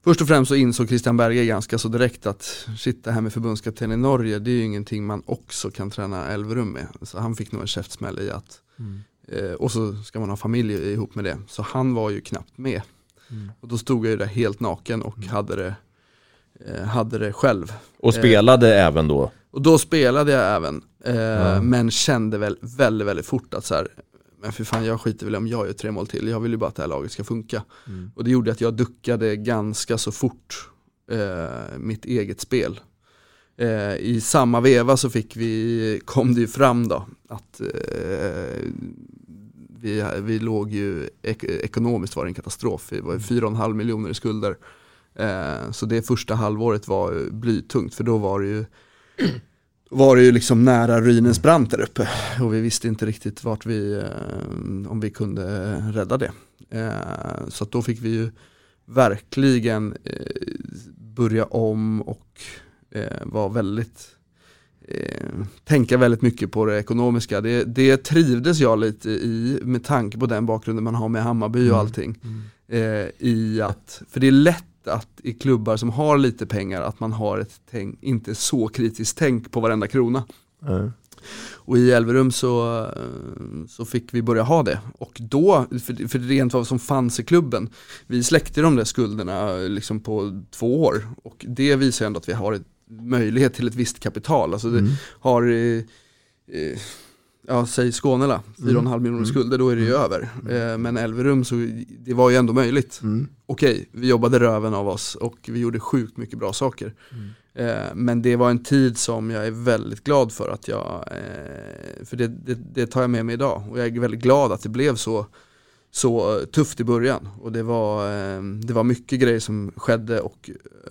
först och främst så insåg Christian Berge ganska så direkt att det här med förbundskapten i Norge, det är ju ingenting man också kan träna Elverum med. Så han fick nog en käftsmäll i att, eh, och så ska man ha familj ihop med det. Så han var ju knappt med. Och då stod jag ju där helt naken och hade det, eh, hade det själv. Och Eh, spelade även då? och då spelade jag även, eh, Ja. men kände väl väldigt, väldigt fort att så här, men för fan jag skiter väl om jag gör tre mål till, jag vill ju bara att det här laget ska funka. Mm. Och det gjorde att jag duckade ganska så fort eh, mitt eget spel. Eh, I samma veva så fick vi, kom det ju fram då, att eh, vi, vi låg ju, ek, ekonomiskt var det en katastrof, vi var ju 4,5 miljoner i skulder. Eh, så det första halvåret var blytungt för då var det ju var det ju liksom nära ruinens brant där uppe och vi visste inte riktigt vart vi, eh, om vi kunde rädda det. Eh, så att då fick vi ju verkligen eh, börja om och eh, väldigt eh, tänka väldigt mycket på det ekonomiska. Det, det trivdes jag lite i med tanke på den bakgrunden man har med Hammarby och allting. Eh, I att, för det är lätt att i klubbar som har lite pengar att man har ett tänk, inte så kritiskt tänk på varenda krona. Eh, Och i Elverum så, så fick vi börja ha det. Och då, för, för det rent vad som fanns i klubben, vi släckte de där skulderna liksom på två år. Och det visar ändå att vi har ett, möjlighet till ett visst kapital. Alltså det har, eh, eh, ja säg Skåne då, 4,5 miljoner skulder, då är det ju över. Eh, men Elverum, så det var ju ändå möjligt. Okej, vi jobbade röven av oss och vi gjorde sjukt mycket bra saker. Eh, Men det var en tid som jag är väldigt glad för att jag, eh, för det, det, det tar jag med mig idag. Och jag är väldigt glad att det blev så, så tufft i början. Och det var, eh, det var mycket grejer som skedde och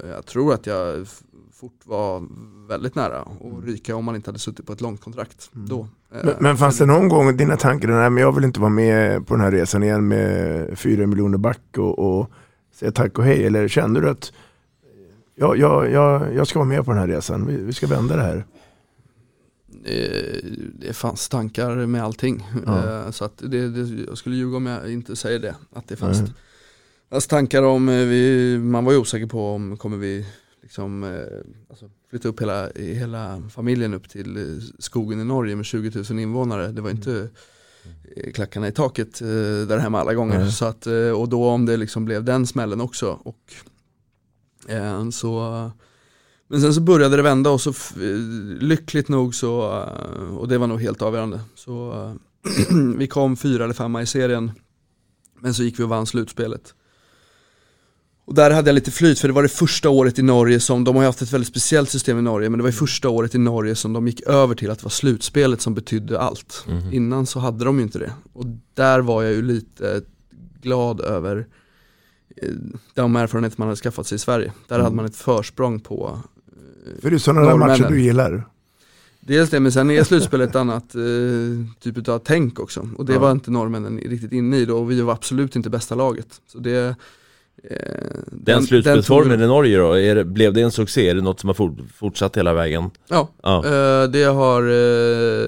jag tror att jag fort var väldigt nära att ryka om man inte hade suttit på ett långt kontrakt då. Eh, Men, men fanns det någon gång dina tankar, nej men jag vill inte vara med på den här resan igen med fyra miljoner back och, och säga tack och hej? Eller kände du att ja, ja, ja, jag ska vara med på den här resan, vi, vi ska vända det här? Eh, det fanns tankar med allting. Ja. Eh, Så att det, det, jag skulle ljuga om jag inte säger det. Att det fanns, fanns tankar om, vi, man var ju osäker på om kommer vi liksom, eh, alltså, flytta upp hela, hela familjen upp till eh, skogen i Norge med 20 000 invånare. Det var inte eh, klackarna i taket där hemma alla gånger. Nej. Så att, och då om det liksom blev den smällen också. Och, så men sen så började det vända och så lyckligt nog så, och det var nog helt avgörande, så vi kom fyra eller femma i serien men så gick vi och vann slutspelet. Och där hade jag lite flyt för det var det första året i Norge som, de har ju haft ett väldigt speciellt system i Norge, men det var ju första året i Norge som de gick över till att det var slutspelet som betydde allt. Innan så hade de ju inte det. Och där var jag ju lite glad över eh, de erfarenheter man hade skaffat sig i Sverige. Där hade man ett försprång på För det är sådana där matcher du gillar. Dels det, men sen är slutspelet ett annat eh, typ av tänk också. Och det Ja. var inte norrmännen riktigt inne i då och vi var absolut inte bästa laget. Så det, eh, Den, slutspelsformen i Norge då, det, blev det en succé? Är det något som har fort, fortsatt hela vägen? Ja, Ja. eh, det, har, eh,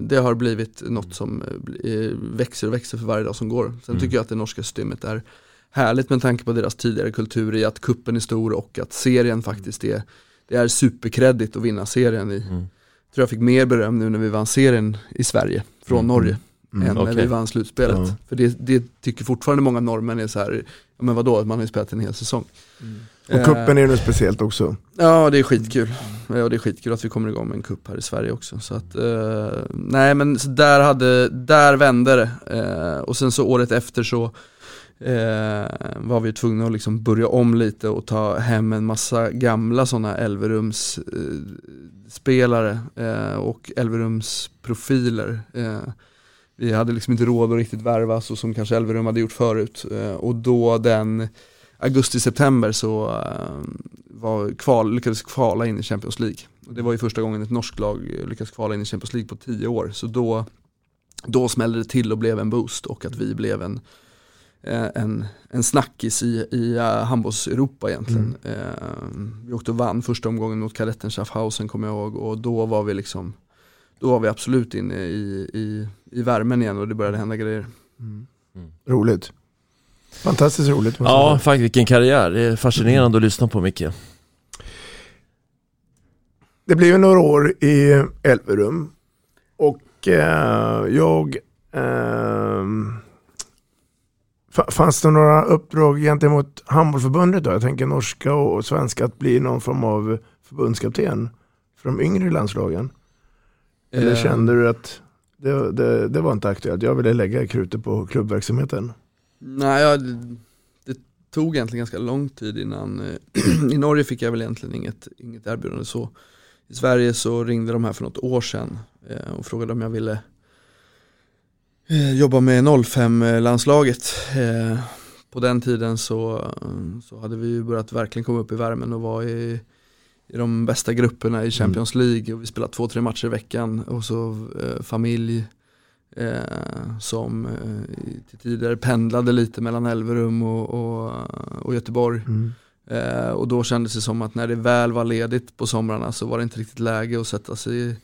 det har blivit något som växer och växer för varje dag som går. Sen tycker jag att det norska systemet är härligt med tanke på deras tidigare kultur i att kuppen är stor och att serien faktiskt är, det är superkreddigt att vinna serien i. tror jag fick mer beröm nu när vi vann serien i Sverige från Norge. Mm, än när okej. vi vann slutspelet. Ja. För det, det tycker fortfarande många norrmän är så här, ja men vadå, man har ju spelat en hel säsong. Och Eh, kuppen är något speciellt också. Ja det är skitkul. Ja, det är skitkul att vi kommer igång med en kupp här i Sverige också. Så att, eh, nej men så där, hade, där vände det. Eh, och sen så året efter så eh, var vi tvungna att liksom börja om lite och ta hem en massa gamla sådana Elverums eh, spelare eh, och Elverums profiler. Eh, vi hade liksom inte råd att riktigt värva så som kanske Elverum hade gjort förut. Eh, och då den augusti-september så eh, var kval, lyckades kvala in i Champions League. Och det var ju första gången ett norskt lag lyckades kvala in i Champions League på tio år. Så då, då smällde det till och blev en boost och att vi blev en, eh, en, en snackis i, i handbolls-Europa egentligen. Mm. Vi åkte och vann första omgången mot kadetten Schaffhausen kommer jag ihåg och då var vi liksom då var vi absolut inne i, i, i värmen igen och det började hända grejer. Mm. Mm. Roligt. Fantastiskt roligt. Ja, faktiskt vilken karriär. Det är fascinerande mm. att lyssna på Micke. Det blev några år i Elverum och eh, jag eh, Fanns det några uppdrag gentemot handbollförbundet då? Jag tänker norska och svenska att bli någon form av förbundskapten för de yngre landslagen? Eller eh. kände du att det, det, det, var inte aktuellt? Jag ville lägga krutet på klubbverksamheten. Nej, jag, det, tog egentligen ganska lång tid innan. Eh, I Norge fick jag väl egentligen inget, inget erbjudande så. I Sverige så ringde de här för något år sedan eh, och frågade om jag ville jobba med 05-landslaget. På den tiden så, så hade vi börjat verkligen komma upp i värmen och var i i de bästa grupperna i mm. Champions League och vi spelade två, tre matcher i veckan och så eh, familj eh, som eh, till tidigare pendlade lite mellan Elverum och, och, och Göteborg. Mm. Eh, och då kändes det som att när det väl var ledigt på somrarna så var det inte riktigt läge att sätta sig i,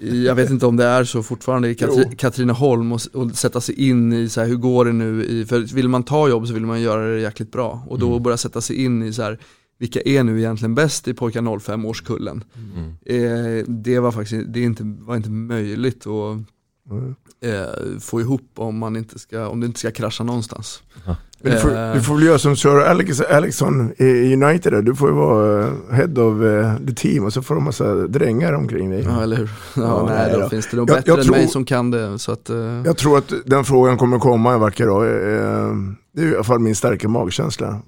i jag vet inte om det är så fortfarande i Katri, Katrineholm och, och, sätta sig in i så här, hur går det nu i, för vill man ta jobb så vill man göra det jäkligt bra och då mm. börja sätta sig in i så här vilka är nu egentligen bäst i pojkar 05 årskullen. Mm. Eh, det var faktiskt det inte, var inte möjligt att mm. eh, få ihop om, man inte ska, om det inte ska krascha någonstans. Du får, du får väl göra som Sir Alex Alexson i United, du får ju vara eh, head of eh, the team och så får du massa drängar omkring dig. Ja eller hur, ja, ja nej, då, då finns det nog bättre jag än tror, mig som kan det. Så att, uh... Jag tror att den frågan kommer komma en vacker dag. Det är i alla fall min starka magkänsla.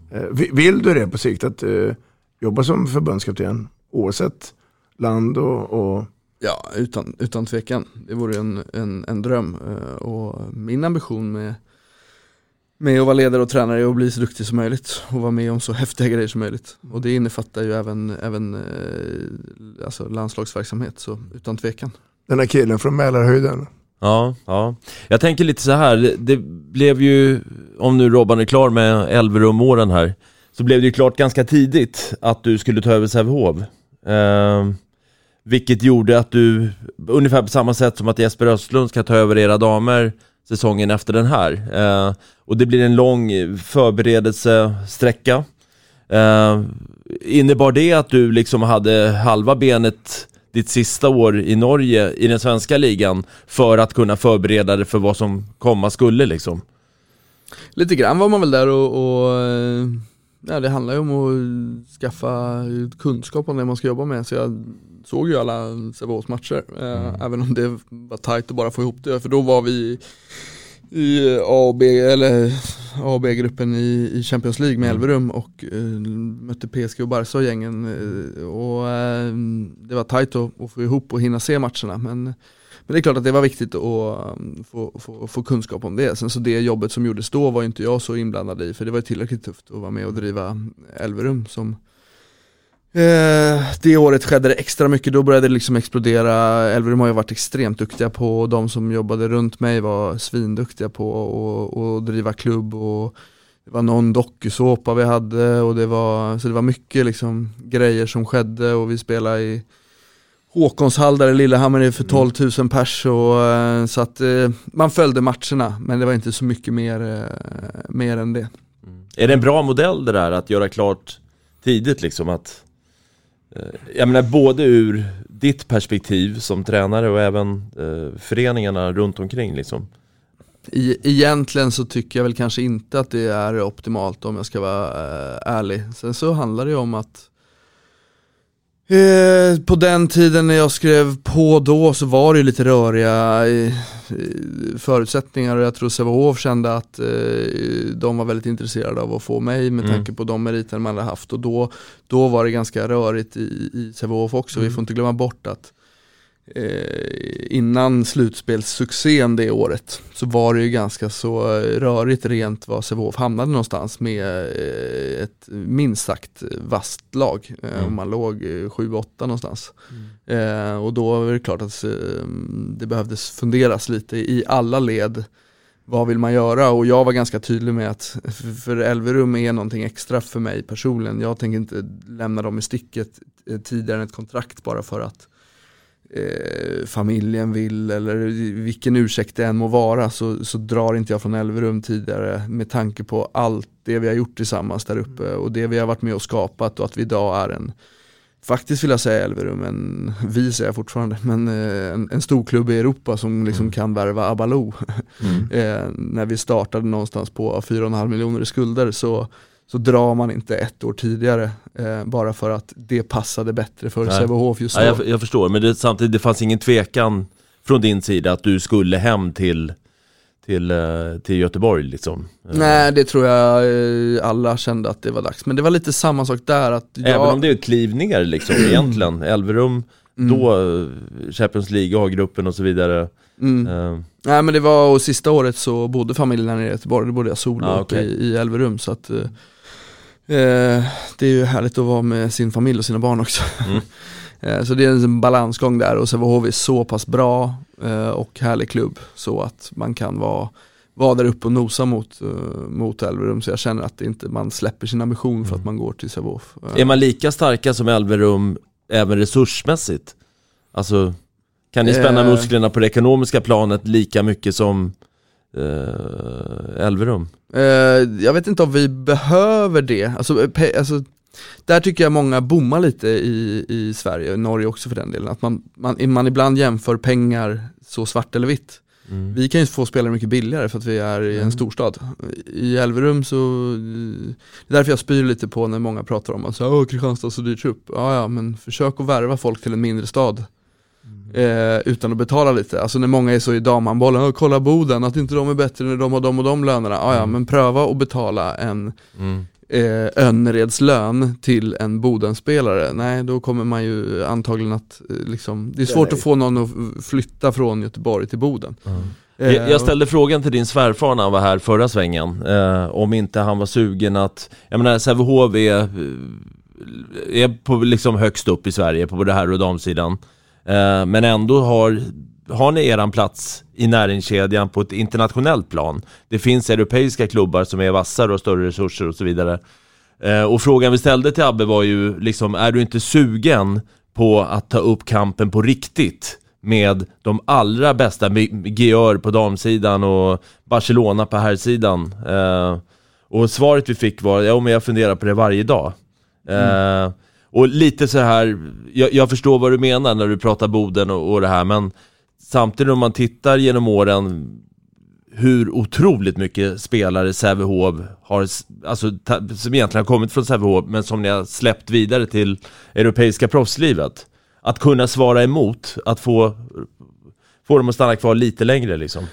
Vill du det på sikt att jobba som förbundskapten oavsett land och, och... Ja, utan, utan tvekan. Det vore en, en, en dröm. Och min ambition med med att vara ledare och tränare och bli så duktig som möjligt och vara med om så häftiga grejer som möjligt. Och det innefattar ju även, även eh, alltså landslagsverksamhet, så utan tvekan. Den här killen från Mälarhöjden. Ja, ja. Jag tänker lite så här, det blev ju, om nu Robban är klar med Elverum-åren här, så blev det ju klart ganska tidigt att du skulle ta över Sävehof. Eh, vilket gjorde att du, ungefär på samma sätt som att Jesper Östlund ska ta över era damer säsongen efter den här. Eh, och det blir en lång förberedelsesträcka. Eh, innebar det att du liksom hade halva benet ditt sista år i Norge i den svenska ligan för att kunna förbereda dig för vad som komma skulle liksom? Lite grann var man väl där och, och eh, ja, det handlar ju om att skaffa kunskap om det man ska jobba med. Så jag såg ju alla Sävehofs matcher, eh, mm. även om det var tajt att bara få ihop det. För då var vi i A och B, eller A och B-gruppen i, i Champions League med mm. Elverum och uh, mötte PSG och Barca och gängen. Uh, och uh, det var tajt att, att, få ihop och hinna se matcherna. Men, men det är klart att det var viktigt att um, få, få, få, kunskap om det. Sen så det jobbet som gjordes då var inte jag så inblandad i, för det var tillräckligt tufft att vara med och driva Elverum som Eh, det året skedde det extra mycket, då började det liksom explodera. Elverum har ju varit extremt duktiga på, och de som jobbade runt mig var svinduktiga på att driva klubb och det var någon dokusåpa vi hade och det var, så det var mycket liksom grejer som skedde och vi spelade i Håkonshall där i Lillehammer för 12 mm. 000 pers och, eh, så att eh, man följde matcherna men det var inte så mycket mer, mer än det. Mm. Är det en bra modell det där att göra klart tidigt liksom att Eh, jag menar både ur ditt perspektiv som tränare och även eh, föreningarna runt omkring liksom. E egentligen så tycker jag väl kanske inte att det är optimalt om jag ska vara eh, ärlig. Sen så handlar det ju om att Eh, på den tiden när jag skrev på då så var det lite röriga eh, förutsättningar och jag tror Sävehof kände att eh, de var väldigt intresserade av att få mig med mm. tanke på de meriter man hade haft och då, då var det ganska rörigt i, i Sävehof också. Mm. Vi får inte glömma bort att eh, innan slutspelssuccén det året så var det ju ganska så rörigt rent var Sävehof hamnade någonstans med eh, ett minst sagt vasst lag. Eh, mm. Man låg 7-8 någonstans. Mm. Eh, och då var det klart att eh, det behövdes funderas lite i alla led vad vill man göra? Och jag var ganska tydlig med att för- Elverum är någonting extra för mig personligen. Jag tänker inte lämna dem i sticket eh, tidigare än ett kontrakt bara för att eh, familjen vill eller vilken ursäkt det än må vara så, så drar inte jag från Elverum tidigare med tanke på allt det vi har gjort tillsammans där uppe och det vi har varit med och skapat och att vi idag är en Faktiskt vill jag säga Elverum, en, vi säger jag fortfarande, men eh, en, en stor klubb i Europa som liksom kan värva Abaloo. eh, när vi startade någonstans på 4,5 miljoner i skulder så, så drar man inte ett år tidigare eh, bara för att det passade bättre för. Sävehof just då. Ja, jag, jag förstår, men det, samtidigt det fanns ingen tvekan från din sida att du skulle hem till, till, eh, till Göteborg liksom? Eh, Nej det tror jag eh, alla kände att det var dags, men det var lite samma sak där att jag... Även om det är ett kliv ner liksom egentligen, Elverum, Mm. då Champions League, A-gruppen och så vidare Mm. Eh, Nej men det var, och sista året så bodde familjen här nere i Göteborg, då bodde jag solo Ah, okej. i, i Elverum så att Det är ju härligt att vara med sin familj och sina barn också Mm. eh, Så det är en balansgång där och Sävehof är så pass bra eh, och härlig klubb så att man kan vara vara där uppe och nosa mot, eh, mot Elverum så jag känner att inte, man släpper sin ambition för att man går till Sävehof Eh, Är man lika starka som Elverum även resursmässigt? Alltså, kan ni spänna Eh. musklerna på det ekonomiska planet lika mycket som eh, Elverum? Eh, jag vet inte om vi behöver det, alltså, eh, alltså där tycker jag många bommar lite i, i Sverige, och Norge också för den delen, att man, man, man ibland jämför pengar så svart eller vitt. Mm. Vi kan ju få spelare mycket billigare för att vi är i en storstad. I Elverum så, det är därför jag spyr lite på när många pratar om att Åh, Kristianstad så dyrt upp. Ja, ja, men försök att värva folk till en mindre stad. Eh, utan att betala lite. Alltså när många är så i damhandbollen, "Åh, kolla Boden, att inte de är bättre när de har de och de lönerna. Ja, ja, men pröva att betala en Mm. eh, Önnereds lön till en Bodenspelare. Nej, då kommer man ju antagligen att eh, liksom, det är svårt att få någon att flytta från Göteborg till Boden. Eh, Jag, jag ställde frågan till din svärfar när han var här förra svängen, eh, om inte han var sugen att, jag menar Sävehof är, eh, är på liksom högst upp i Sverige på både herr och damsidan, eh, Eh, men ändå har, har ni eran plats i näringskedjan på ett internationellt plan. Det finns europeiska klubbar som är vassare och har större resurser och så vidare. Eh, och frågan vi ställde till Abbe var ju liksom, är du inte sugen på att ta upp kampen på riktigt med de allra bästa, GR på damsidan och Barcelona på herrsidan? Eh, och svaret vi fick var, ja men jag funderar på det varje dag. Eh, mm och lite så här, jag, jag förstår vad du menar när du pratar Boden och, och det här, men samtidigt om man tittar genom åren hur otroligt mycket spelare Sävehof har, alltså ta, som egentligen har kommit från Sävehof, men som ni har släppt vidare till europeiska proffslivet. Att kunna svara emot, att få, få dem att stanna kvar lite längre liksom.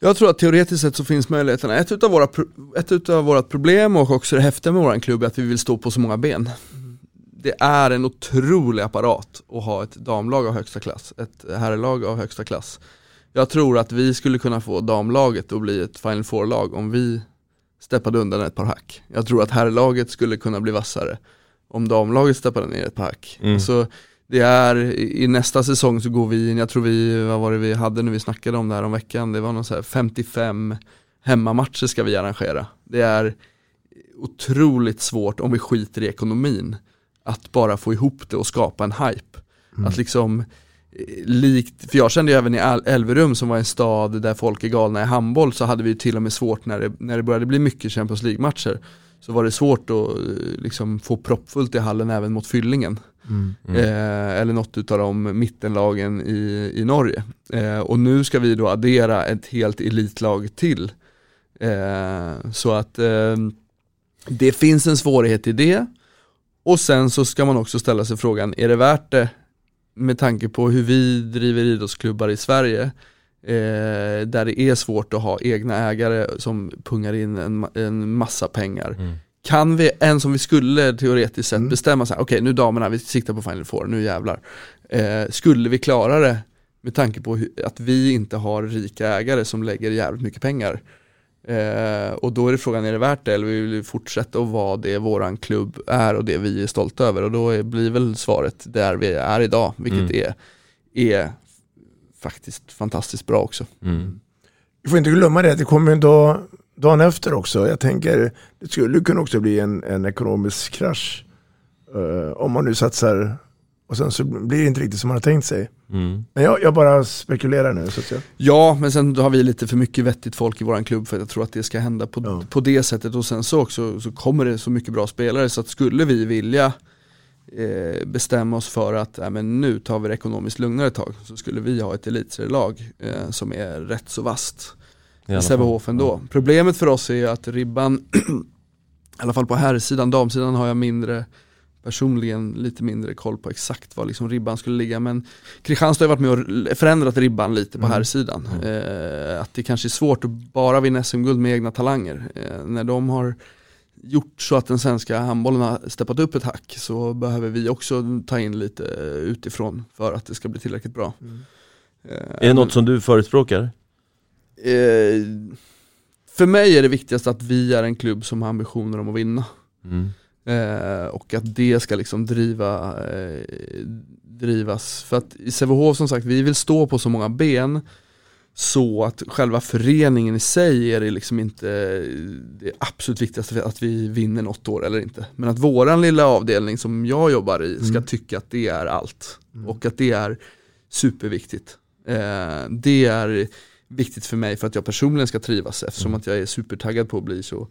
Jag tror att teoretiskt sett så finns möjligheterna. Ett utav våra, ett utav våra problem och också det häftiga med våran klubb är att vi vill stå på så många ben. Det är en otrolig apparat att ha ett damlag av högsta klass, ett herrlag av högsta klass. Jag tror att vi skulle kunna få damlaget att bli ett Final Four-lag om vi steppade undan ett par hack. Jag tror att herrlaget skulle kunna bli vassare om damlaget steppade ner ett par hack. Mm. Så det är, i i nästa säsong så går vi in, jag tror vi, vad var det vi hade när vi snackade om det här om veckan, det var någon så här 55 hemmamatcher ska vi arrangera. Det är otroligt svårt om vi skiter i ekonomin att bara få ihop det och skapa en hype. Att liksom eh, likt, för jag kände ju även i Elverum som var en stad där folk är galna i handboll så hade vi till och med svårt när det, när det började bli mycket Champions League-matcher så var det svårt att eh, liksom få proppfullt i hallen även mot fyllingen. Eh, eller något utav de mittenlagen i, i Norge. Eh, och nu ska vi då addera ett helt elitlag till. Eh, så att eh, det finns en svårighet i det. Och sen så ska man också ställa sig frågan, är det värt det med tanke på hur vi driver idrottsklubbar i Sverige eh, där det är svårt att ha egna ägare som pungar in en, en massa pengar. Kan vi, än som vi skulle teoretiskt sett bestämma så här, okej nu damerna, vi siktar på Final Four, nu jävlar. Eh, skulle vi klara det med tanke på hur, att vi inte har rika ägare som lägger jävligt mycket pengar. Eh, och då är det frågan, är det värt det eller vill vi fortsätta att vara det våran klubb är och det vi är stolta över? Och då är, blir väl svaret där vi är idag, vilket Mm. är, är faktiskt fantastiskt bra också. Mm. vi får inte glömma det, det kommer en dag, dagen efter också. Jag tänker, det skulle kunna också bli en, en ekonomisk krasch. eh, om man nu satsar och sen så blir det inte riktigt som man har tänkt sig. Mm. Men jag, jag bara spekulerar nu. Så att jag, Ja, men sen har vi lite för mycket vettigt folk i våran klubb för att jag tror att det ska hända på, Ja. på det sättet. Och sen så också så kommer det så mycket bra spelare så att skulle vi vilja eh, bestämma oss för att äh, men nu tar vi det ekonomiskt lugnare ett tag så skulle vi ha ett elitserielag eh, som är rätt så vast I. Sävehof ändå. Problemet för oss är ju att ribban, i alla fall på herrsidan, damsidan har jag mindre personligen lite mindre koll på exakt var liksom ribban skulle ligga men Kristianstad har varit med och förändrat ribban lite på Mm. herrsidan. Eh, att det kanske är svårt att bara vinna SM-guld med egna talanger. Eh, när de har gjort så att den svenska handbollen har steppat upp ett hack så behöver vi också ta in lite utifrån för att det ska bli tillräckligt bra. Eh, Är det något som du förespråkar? Eh, för mig är det viktigast att vi är en klubb som har ambitioner om att vinna. Mm. Eh, och att det ska liksom driva, eh, drivas. För att i Sävehof som sagt, vi vill stå på så många ben så att själva föreningen i sig är det liksom inte det absolut viktigaste att vi vinner något år eller inte. Men att våran lilla avdelning som jag jobbar i ska Mm. tycka att det är allt. Och att det är superviktigt. Eh, det är viktigt för mig för att jag personligen ska trivas eftersom att jag är supertaggad på att bli så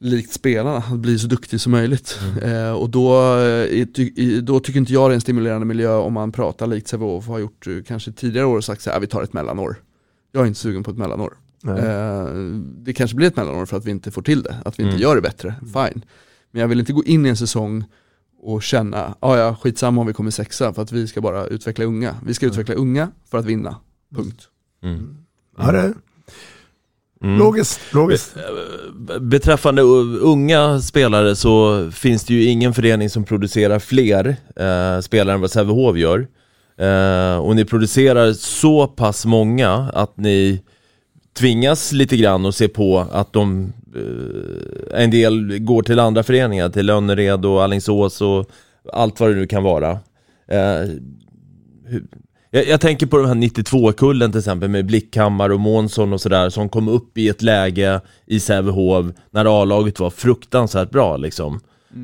likt spelarna, att bli så duktig som möjligt. Eh, och då, eh, i- då tycker inte jag det är en stimulerande miljö om man pratar likt Sävehof har gjort eh, kanske tidigare år och sagt så här, vi tar ett mellanår. Jag är inte sugen på ett mellanår. Eh, det kanske blir ett mellanår för att vi inte får till det, att vi inte Mm. gör det bättre, fine. Men jag vill inte gå in i en säsong och känna, ja ja skitsamma om vi kommer sexa för att vi ska bara utveckla unga. Vi ska utveckla unga för att vinna, punkt. Mm. ja, det, Mm. logiskt, logiskt. Beträffande u- unga spelare så finns det ju ingen förening som producerar fler eh, spelare än vad Sävehof gör. Eh, och ni producerar så pass många att ni tvingas lite grann att se på att de, eh, en del går till andra föreningar, till Önnered och Alingsås och allt vad det nu kan vara. Eh, hur, jag, jag tänker på den här 92-kullen till exempel med Blickhammar och Månsson och sådär som kom upp i ett läge i Sävehof när A-laget var fruktansvärt bra liksom.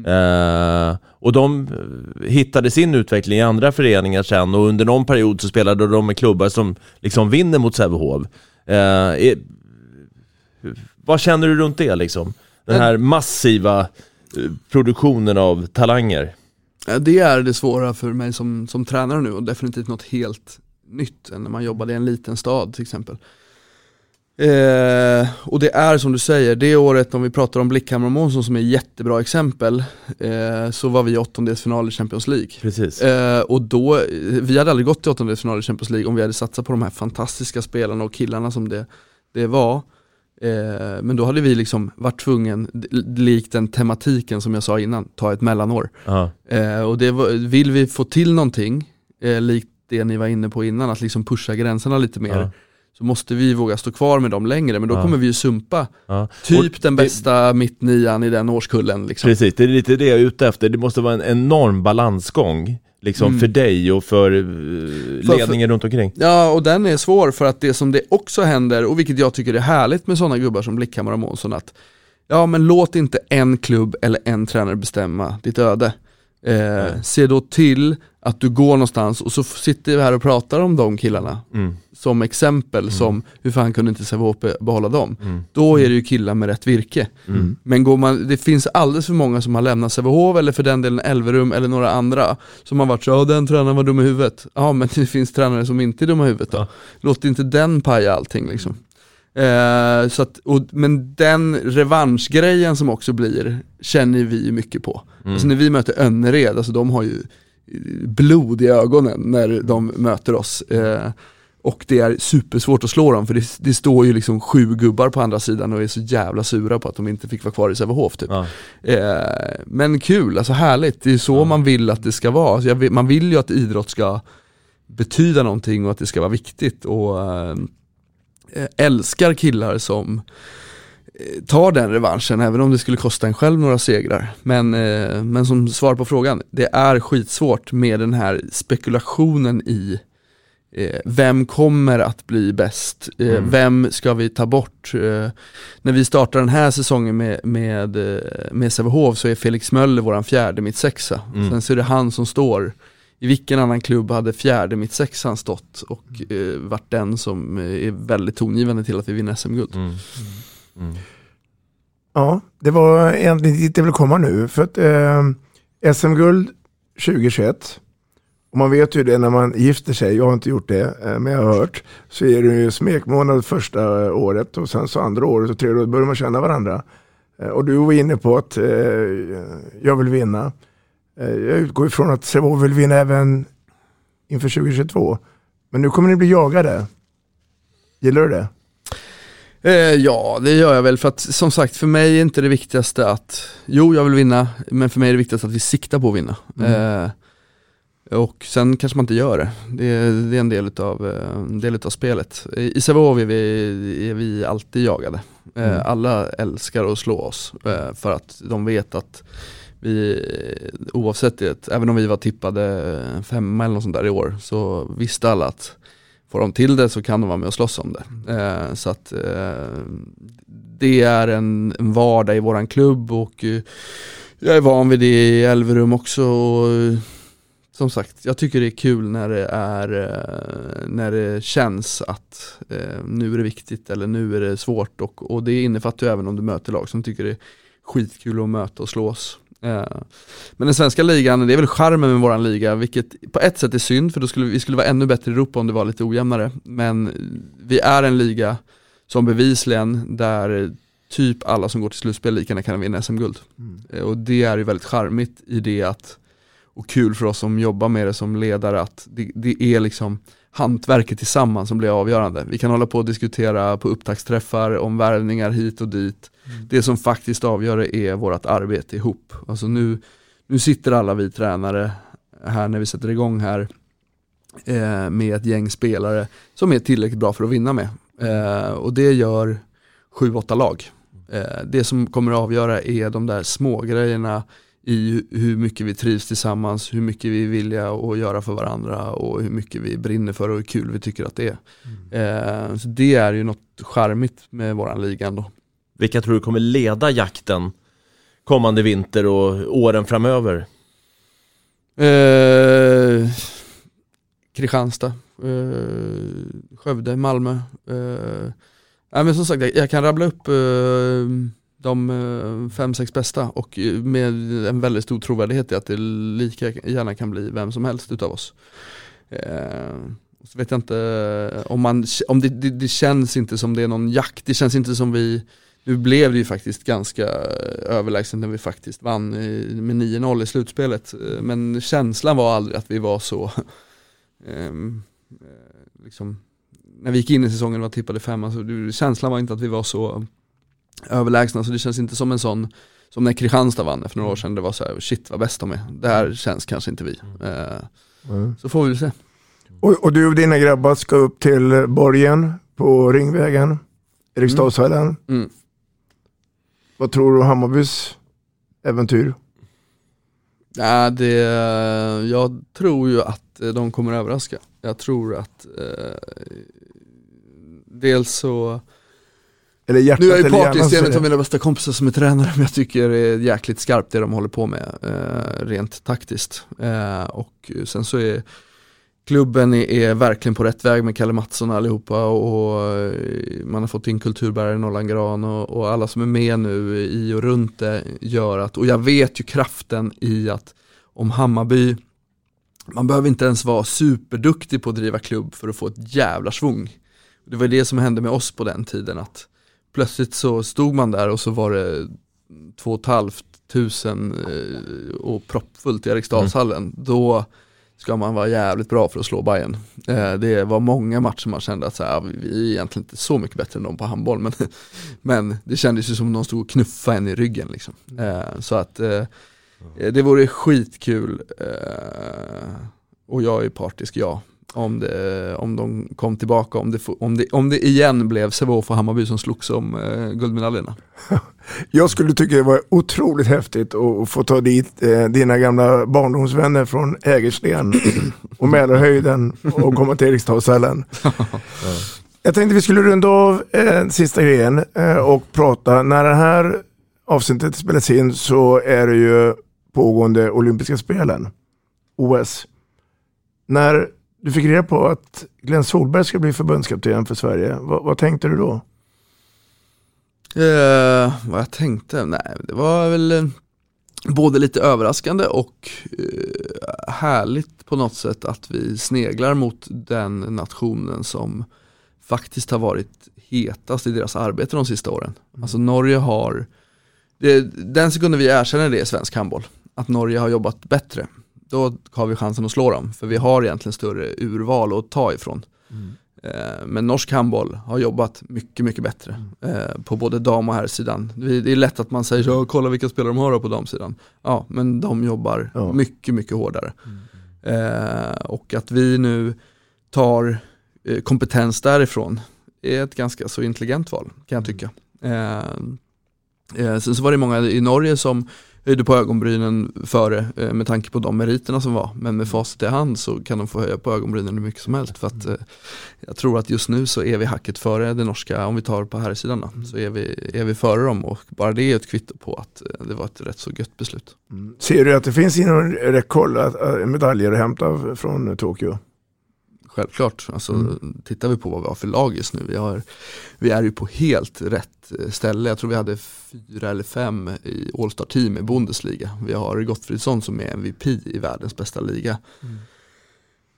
Eh, och de eh, hittade sin utveckling i andra föreningar sen och under någon period så spelade de med klubbar som liksom vinner mot Sävehof. Eh, är- vad känner du runt det liksom? Den här massiva produktionen av talanger. Ja, Det är det svåra för mig som, som tränare nu och definitivt något helt nytt än när man jobbade i en liten stad till exempel. Eh, och det är som du säger, det året om vi pratar om Blickhammar och Månsson som är jättebra exempel eh, så var vi i åttondelsfinal i Champions League. Precis. Eh, och då, vi hade aldrig gått till åttondelsfinal i Champions League om vi hade satsat på de här fantastiska spelarna och killarna som det, det var. Eh, men då hade vi liksom varit tvungen, likt den tematiken som jag sa innan, ta ett mellanår. Ja. Eh, och det var, vill vi få till någonting, eh, likt det ni var inne på innan, att liksom pusha gränserna lite mer, Ja. så måste vi våga stå kvar med dem längre, men då Ja. kommer vi ju sumpa typ Och den det- bästa mittnian i den årskullen. Liksom. Precis, det är lite det jag är ute efter. Det måste vara en enorm balansgång liksom Mm. för dig och för eh, För- ledningen runt omkring. Ja, och den är svår för att det som det också händer, och vilket jag tycker är härligt med sådana gubbar som Blickhammar och Månsson, att ja men låt inte en klubb eller en tränare bestämma ditt öde. Eh, se då till att du går någonstans och så sitter vi här och pratar om de killarna Mm. som exempel som hur fan kunde inte Sävehof be- behålla dem? Mm. Då är det ju killar med rätt virke. Mm. Men går man, det finns alldeles för många som har lämnat Sävehof eller för den delen Elverum eller några andra som har varit så, ja den tränaren var dum i huvudet. Ja men det finns tränare som inte är dumma i huvudet då. Ja. Låt inte den paja allting liksom. Eh, så att, och, men den revanschgrejen som också blir, känner vi mycket på. Alltså när vi möter Önnered, alltså de har ju blod i ögonen när de möter oss. Eh, och det är supersvårt att slå dem för det, det står ju liksom sju gubbar på andra sidan och är så jävla sura på att de inte fick vara kvar i Sävehof typ. Ja. Eh, men kul, alltså härligt, det är så man vill att det ska vara. Alltså vill, man vill ju att idrott ska betyda någonting och att det ska vara viktigt och eh, älskar killar som eh, tar den revanschen även om det skulle kosta en själv några segrar. Men, eh, men som svar på frågan, det är skitsvårt med den här spekulationen i eh, vem kommer att bli bäst? Eh, Mm. Vem ska vi ta bort? Eh, när vi startar den här säsongen med, med, eh, med Sävehof så är Felix Möller våran fjärde mittsexa. Mm. Sen så är det han som står i vilken annan klubb hade fjärde mittsexan stått och eh, varit den som eh, är väldigt tongivande till att vi vinner SM-guld. Mm. Mm. Ja, det var egentligen dit jag ville komma nu. För att eh, SM-guld 2021, och man vet ju det när man gifter sig, jag har inte gjort det, eh, men jag har hört, så är det ju smekmånad första året och sen så andra året och tredje året börjar man känna varandra. Eh, och du var inne på att eh, jag vill vinna. Eh, jag utgår ifrån att Sävehof vill vinna även inför 2022. Men nu kommer ni bli jagade. Gillar du det? Eh, ja, det gör jag väl för att som sagt för mig är inte det viktigaste att, jo jag vill vinna, men för mig är det viktigaste att vi siktar på att vinna. Eh, och sen kanske man inte gör det. Det är, det är en del utav, eh, en del utav spelet. I Sävehof är vi, är vi alltid jagade. Eh, Mm. Alla älskar att slå oss eh, för att de vet att vi, oavsett det, även om vi var tippade femma eller något sånt där i år, så visste alla att får de till det så kan de vara med och slåss om det. Eh, så att eh, det är en, en vardag i våran klubb och eh, jag är van vid det i Elverum också. Och, eh, som sagt, jag tycker det är kul när det, är, eh, när det känns att eh, nu är det viktigt eller nu är det svårt och, och det innefattar ju även om du möter lag som tycker det är skitkul att möta och slås. Eh, Men den svenska ligan, det är väl charmen med våran liga, vilket på ett sätt är synd för då skulle vi skulle vara ännu bättre i Europa om det var lite ojämnare. Men vi är en liga som bevisligen där typ alla som går till slutspel lika gärna kan vinna SM-guld. Eh, Och det är ju väldigt charmigt i det att, och kul för oss som jobbar med det som ledare, att det, det är liksom hantverket tillsammans som blir avgörande. Vi kan hålla på och diskutera på upptaktsträffar om värvningar hit och dit. Det som faktiskt avgör det är vårt arbete ihop. Alltså nu, nu sitter alla vi tränare här när vi sätter igång här eh, med ett gäng spelare som är tillräckligt bra för att vinna med. Eh, och det gör sju, åtta lag. Eh, det som kommer att avgöra är de där små grejerna i hur mycket vi trivs tillsammans, hur mycket vi är villiga att göra för varandra och hur mycket vi brinner för och hur kul vi tycker att det är. Eh, så det är ju något charmigt med våran liga ändå. Vilka tror du kommer leda jakten kommande vinter och åren framöver? Eh, Kristianstad, eh, Skövde, Malmö. Eh, men som sagt, jag, jag kan rabbla upp eh, de eh, fem, sex bästa och eh, med en väldigt stor trovärdighet i att det lika gärna kan bli vem som helst utav oss. Eh, så vet jag inte eh, om man, om det, det, det känns inte som det är någon jakt, det känns inte som vi nu blev det ju faktiskt ganska överlägset när vi faktiskt vann med 9-0 i slutspelet. Men känslan var aldrig att vi var så, ehm, eh, liksom, när vi gick in i säsongen och var tippade femma, så känslan var inte att vi var så överlägsna, så det känns inte som en sån, som när Kristianstad vann för några år sedan, det var så här, shit vad bäst de är. Det här känns kanske inte vi. Eh, Så får vi väl se. Och, och du och dina grabbar ska upp till borgen på Ringvägen, Eriksdalshallen. Mm. Vad tror du om Hammarbys äventyr? Ja, det, jag tror ju att eh, de kommer överraska. Jag tror att eh, dels så Eller hjärtat Nu är jag ju eller part i hjärnan, scenen säger av mina bästa kompisar som är tränare men jag tycker det är jäkligt skarpt det de håller på med eh, rent taktiskt. Eh, och sen så är klubben är, är verkligen på rätt väg med Kalle Mattsson och allihopa och eh, man har fått in kulturbärare Nollan Gran och, och alla som är med nu i och runt det gör att, och jag vet ju kraften i att om Hammarby man behöver inte ens vara superduktig på att driva klubb för att få ett jävla svung. Det var det som hände med oss på den tiden att plötsligt så stod man där och så var det två och ett halvt tusen eh, och proppfullt i Eriksdalshallen. Då ska man vara jävligt bra för att slå Bayern. Eh, det var många matcher man kände att så här, vi är egentligen inte så mycket bättre än dem på handboll men, men det kändes ju som de stod och knuffade en i ryggen liksom. Eh, så att det vore skitkul och jag är partisk, ja. Om, det, om de kom tillbaka, om det, om det, om det igen blev Sävehof och Hammarby som slogs om eh, guldmedaljerna. Jag skulle tycka det var otroligt häftigt att få ta dit eh, dina gamla barndomsvänner från Hägersten och Mälarhöjden och komma till Eriksdalshallen. Jag tänkte vi skulle runda av eh, sista grejen eh, och prata, när det här avsnittet spelas in så är det ju pågående olympiska spelen, OS. När du fick reda på att Glenn Solberg ska bli förbundskapten för Sverige, vad, vad tänkte du då? Eh, vad jag tänkte? Nej, det var väl eh, både lite överraskande och eh, härligt på något sätt att vi sneglar mot den nationen som faktiskt har varit hetast i deras arbete de sista åren. Alltså Norge har, det, den sekunden vi erkänner det i svensk handboll, att Norge har jobbat bättre, då har vi chansen att slå dem. För vi har egentligen större urval att ta ifrån. Mm. Men norsk handboll har jobbat mycket, mycket bättre mm. på både dam och herrsidan. Det är lätt att man säger så, kolla vilka spelare de har på damsidan. Ja, men de jobbar ja. mycket, mycket hårdare. Mm. Och att vi nu tar kompetens därifrån är ett ganska så intelligent val kan jag tycka. Sen så var det många i Norge som höjde på ögonbrynen före eh, med tanke på de meriterna som var. Men med facit i hand så kan de få höja på ögonbrynen hur mycket som helst. För att eh, jag tror att just nu så är vi hacket före det norska, om vi tar på här sidan mm. så är vi, är vi före dem och bara det är ett kvitto på att eh, det var ett rätt så gött beslut. Mm. Ser du att det finns inom räckhåll medaljer att hämta från Tokyo? Självklart, alltså, mm. tittar vi på vad vi har för lag just nu, vi, har, vi är ju på helt rätt eh, ställe. Jag tror vi hade fyra eller fem i All-Star team i Bundesliga. Vi har Gottfridsson som är MVP i världens bästa liga. Mm.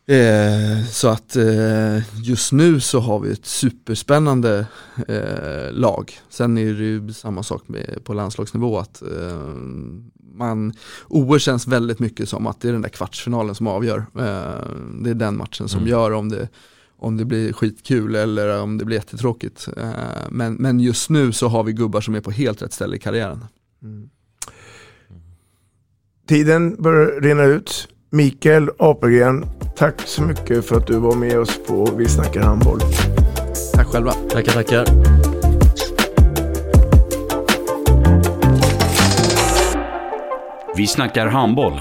Eh, så att eh, just nu så har vi ett superspännande eh, lag. Sen är det ju samma sak med, på landslagsnivå att eh, man, OS känns väldigt mycket som att det är den där kvartsfinalen som avgör. Eh, det är den matchen som mm. gör om det, om det blir skitkul eller om det blir jättetråkigt. Eh, men, men just nu så har vi gubbar som är på helt rätt ställe i karriären. Mm. Tiden börjar rinna ut. Mikael Apelgren, tack så mycket för att du var med oss på Vi snackar handboll. Tack själva. Tackar, tackar. Vi snackar handboll,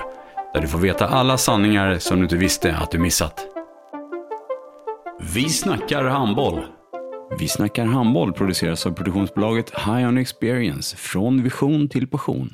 där du får veta alla sanningar som du inte visste att du missat. Vi snackar handboll. Vi snackar handboll produceras av produktionsbolaget High On Experience, från vision till passion.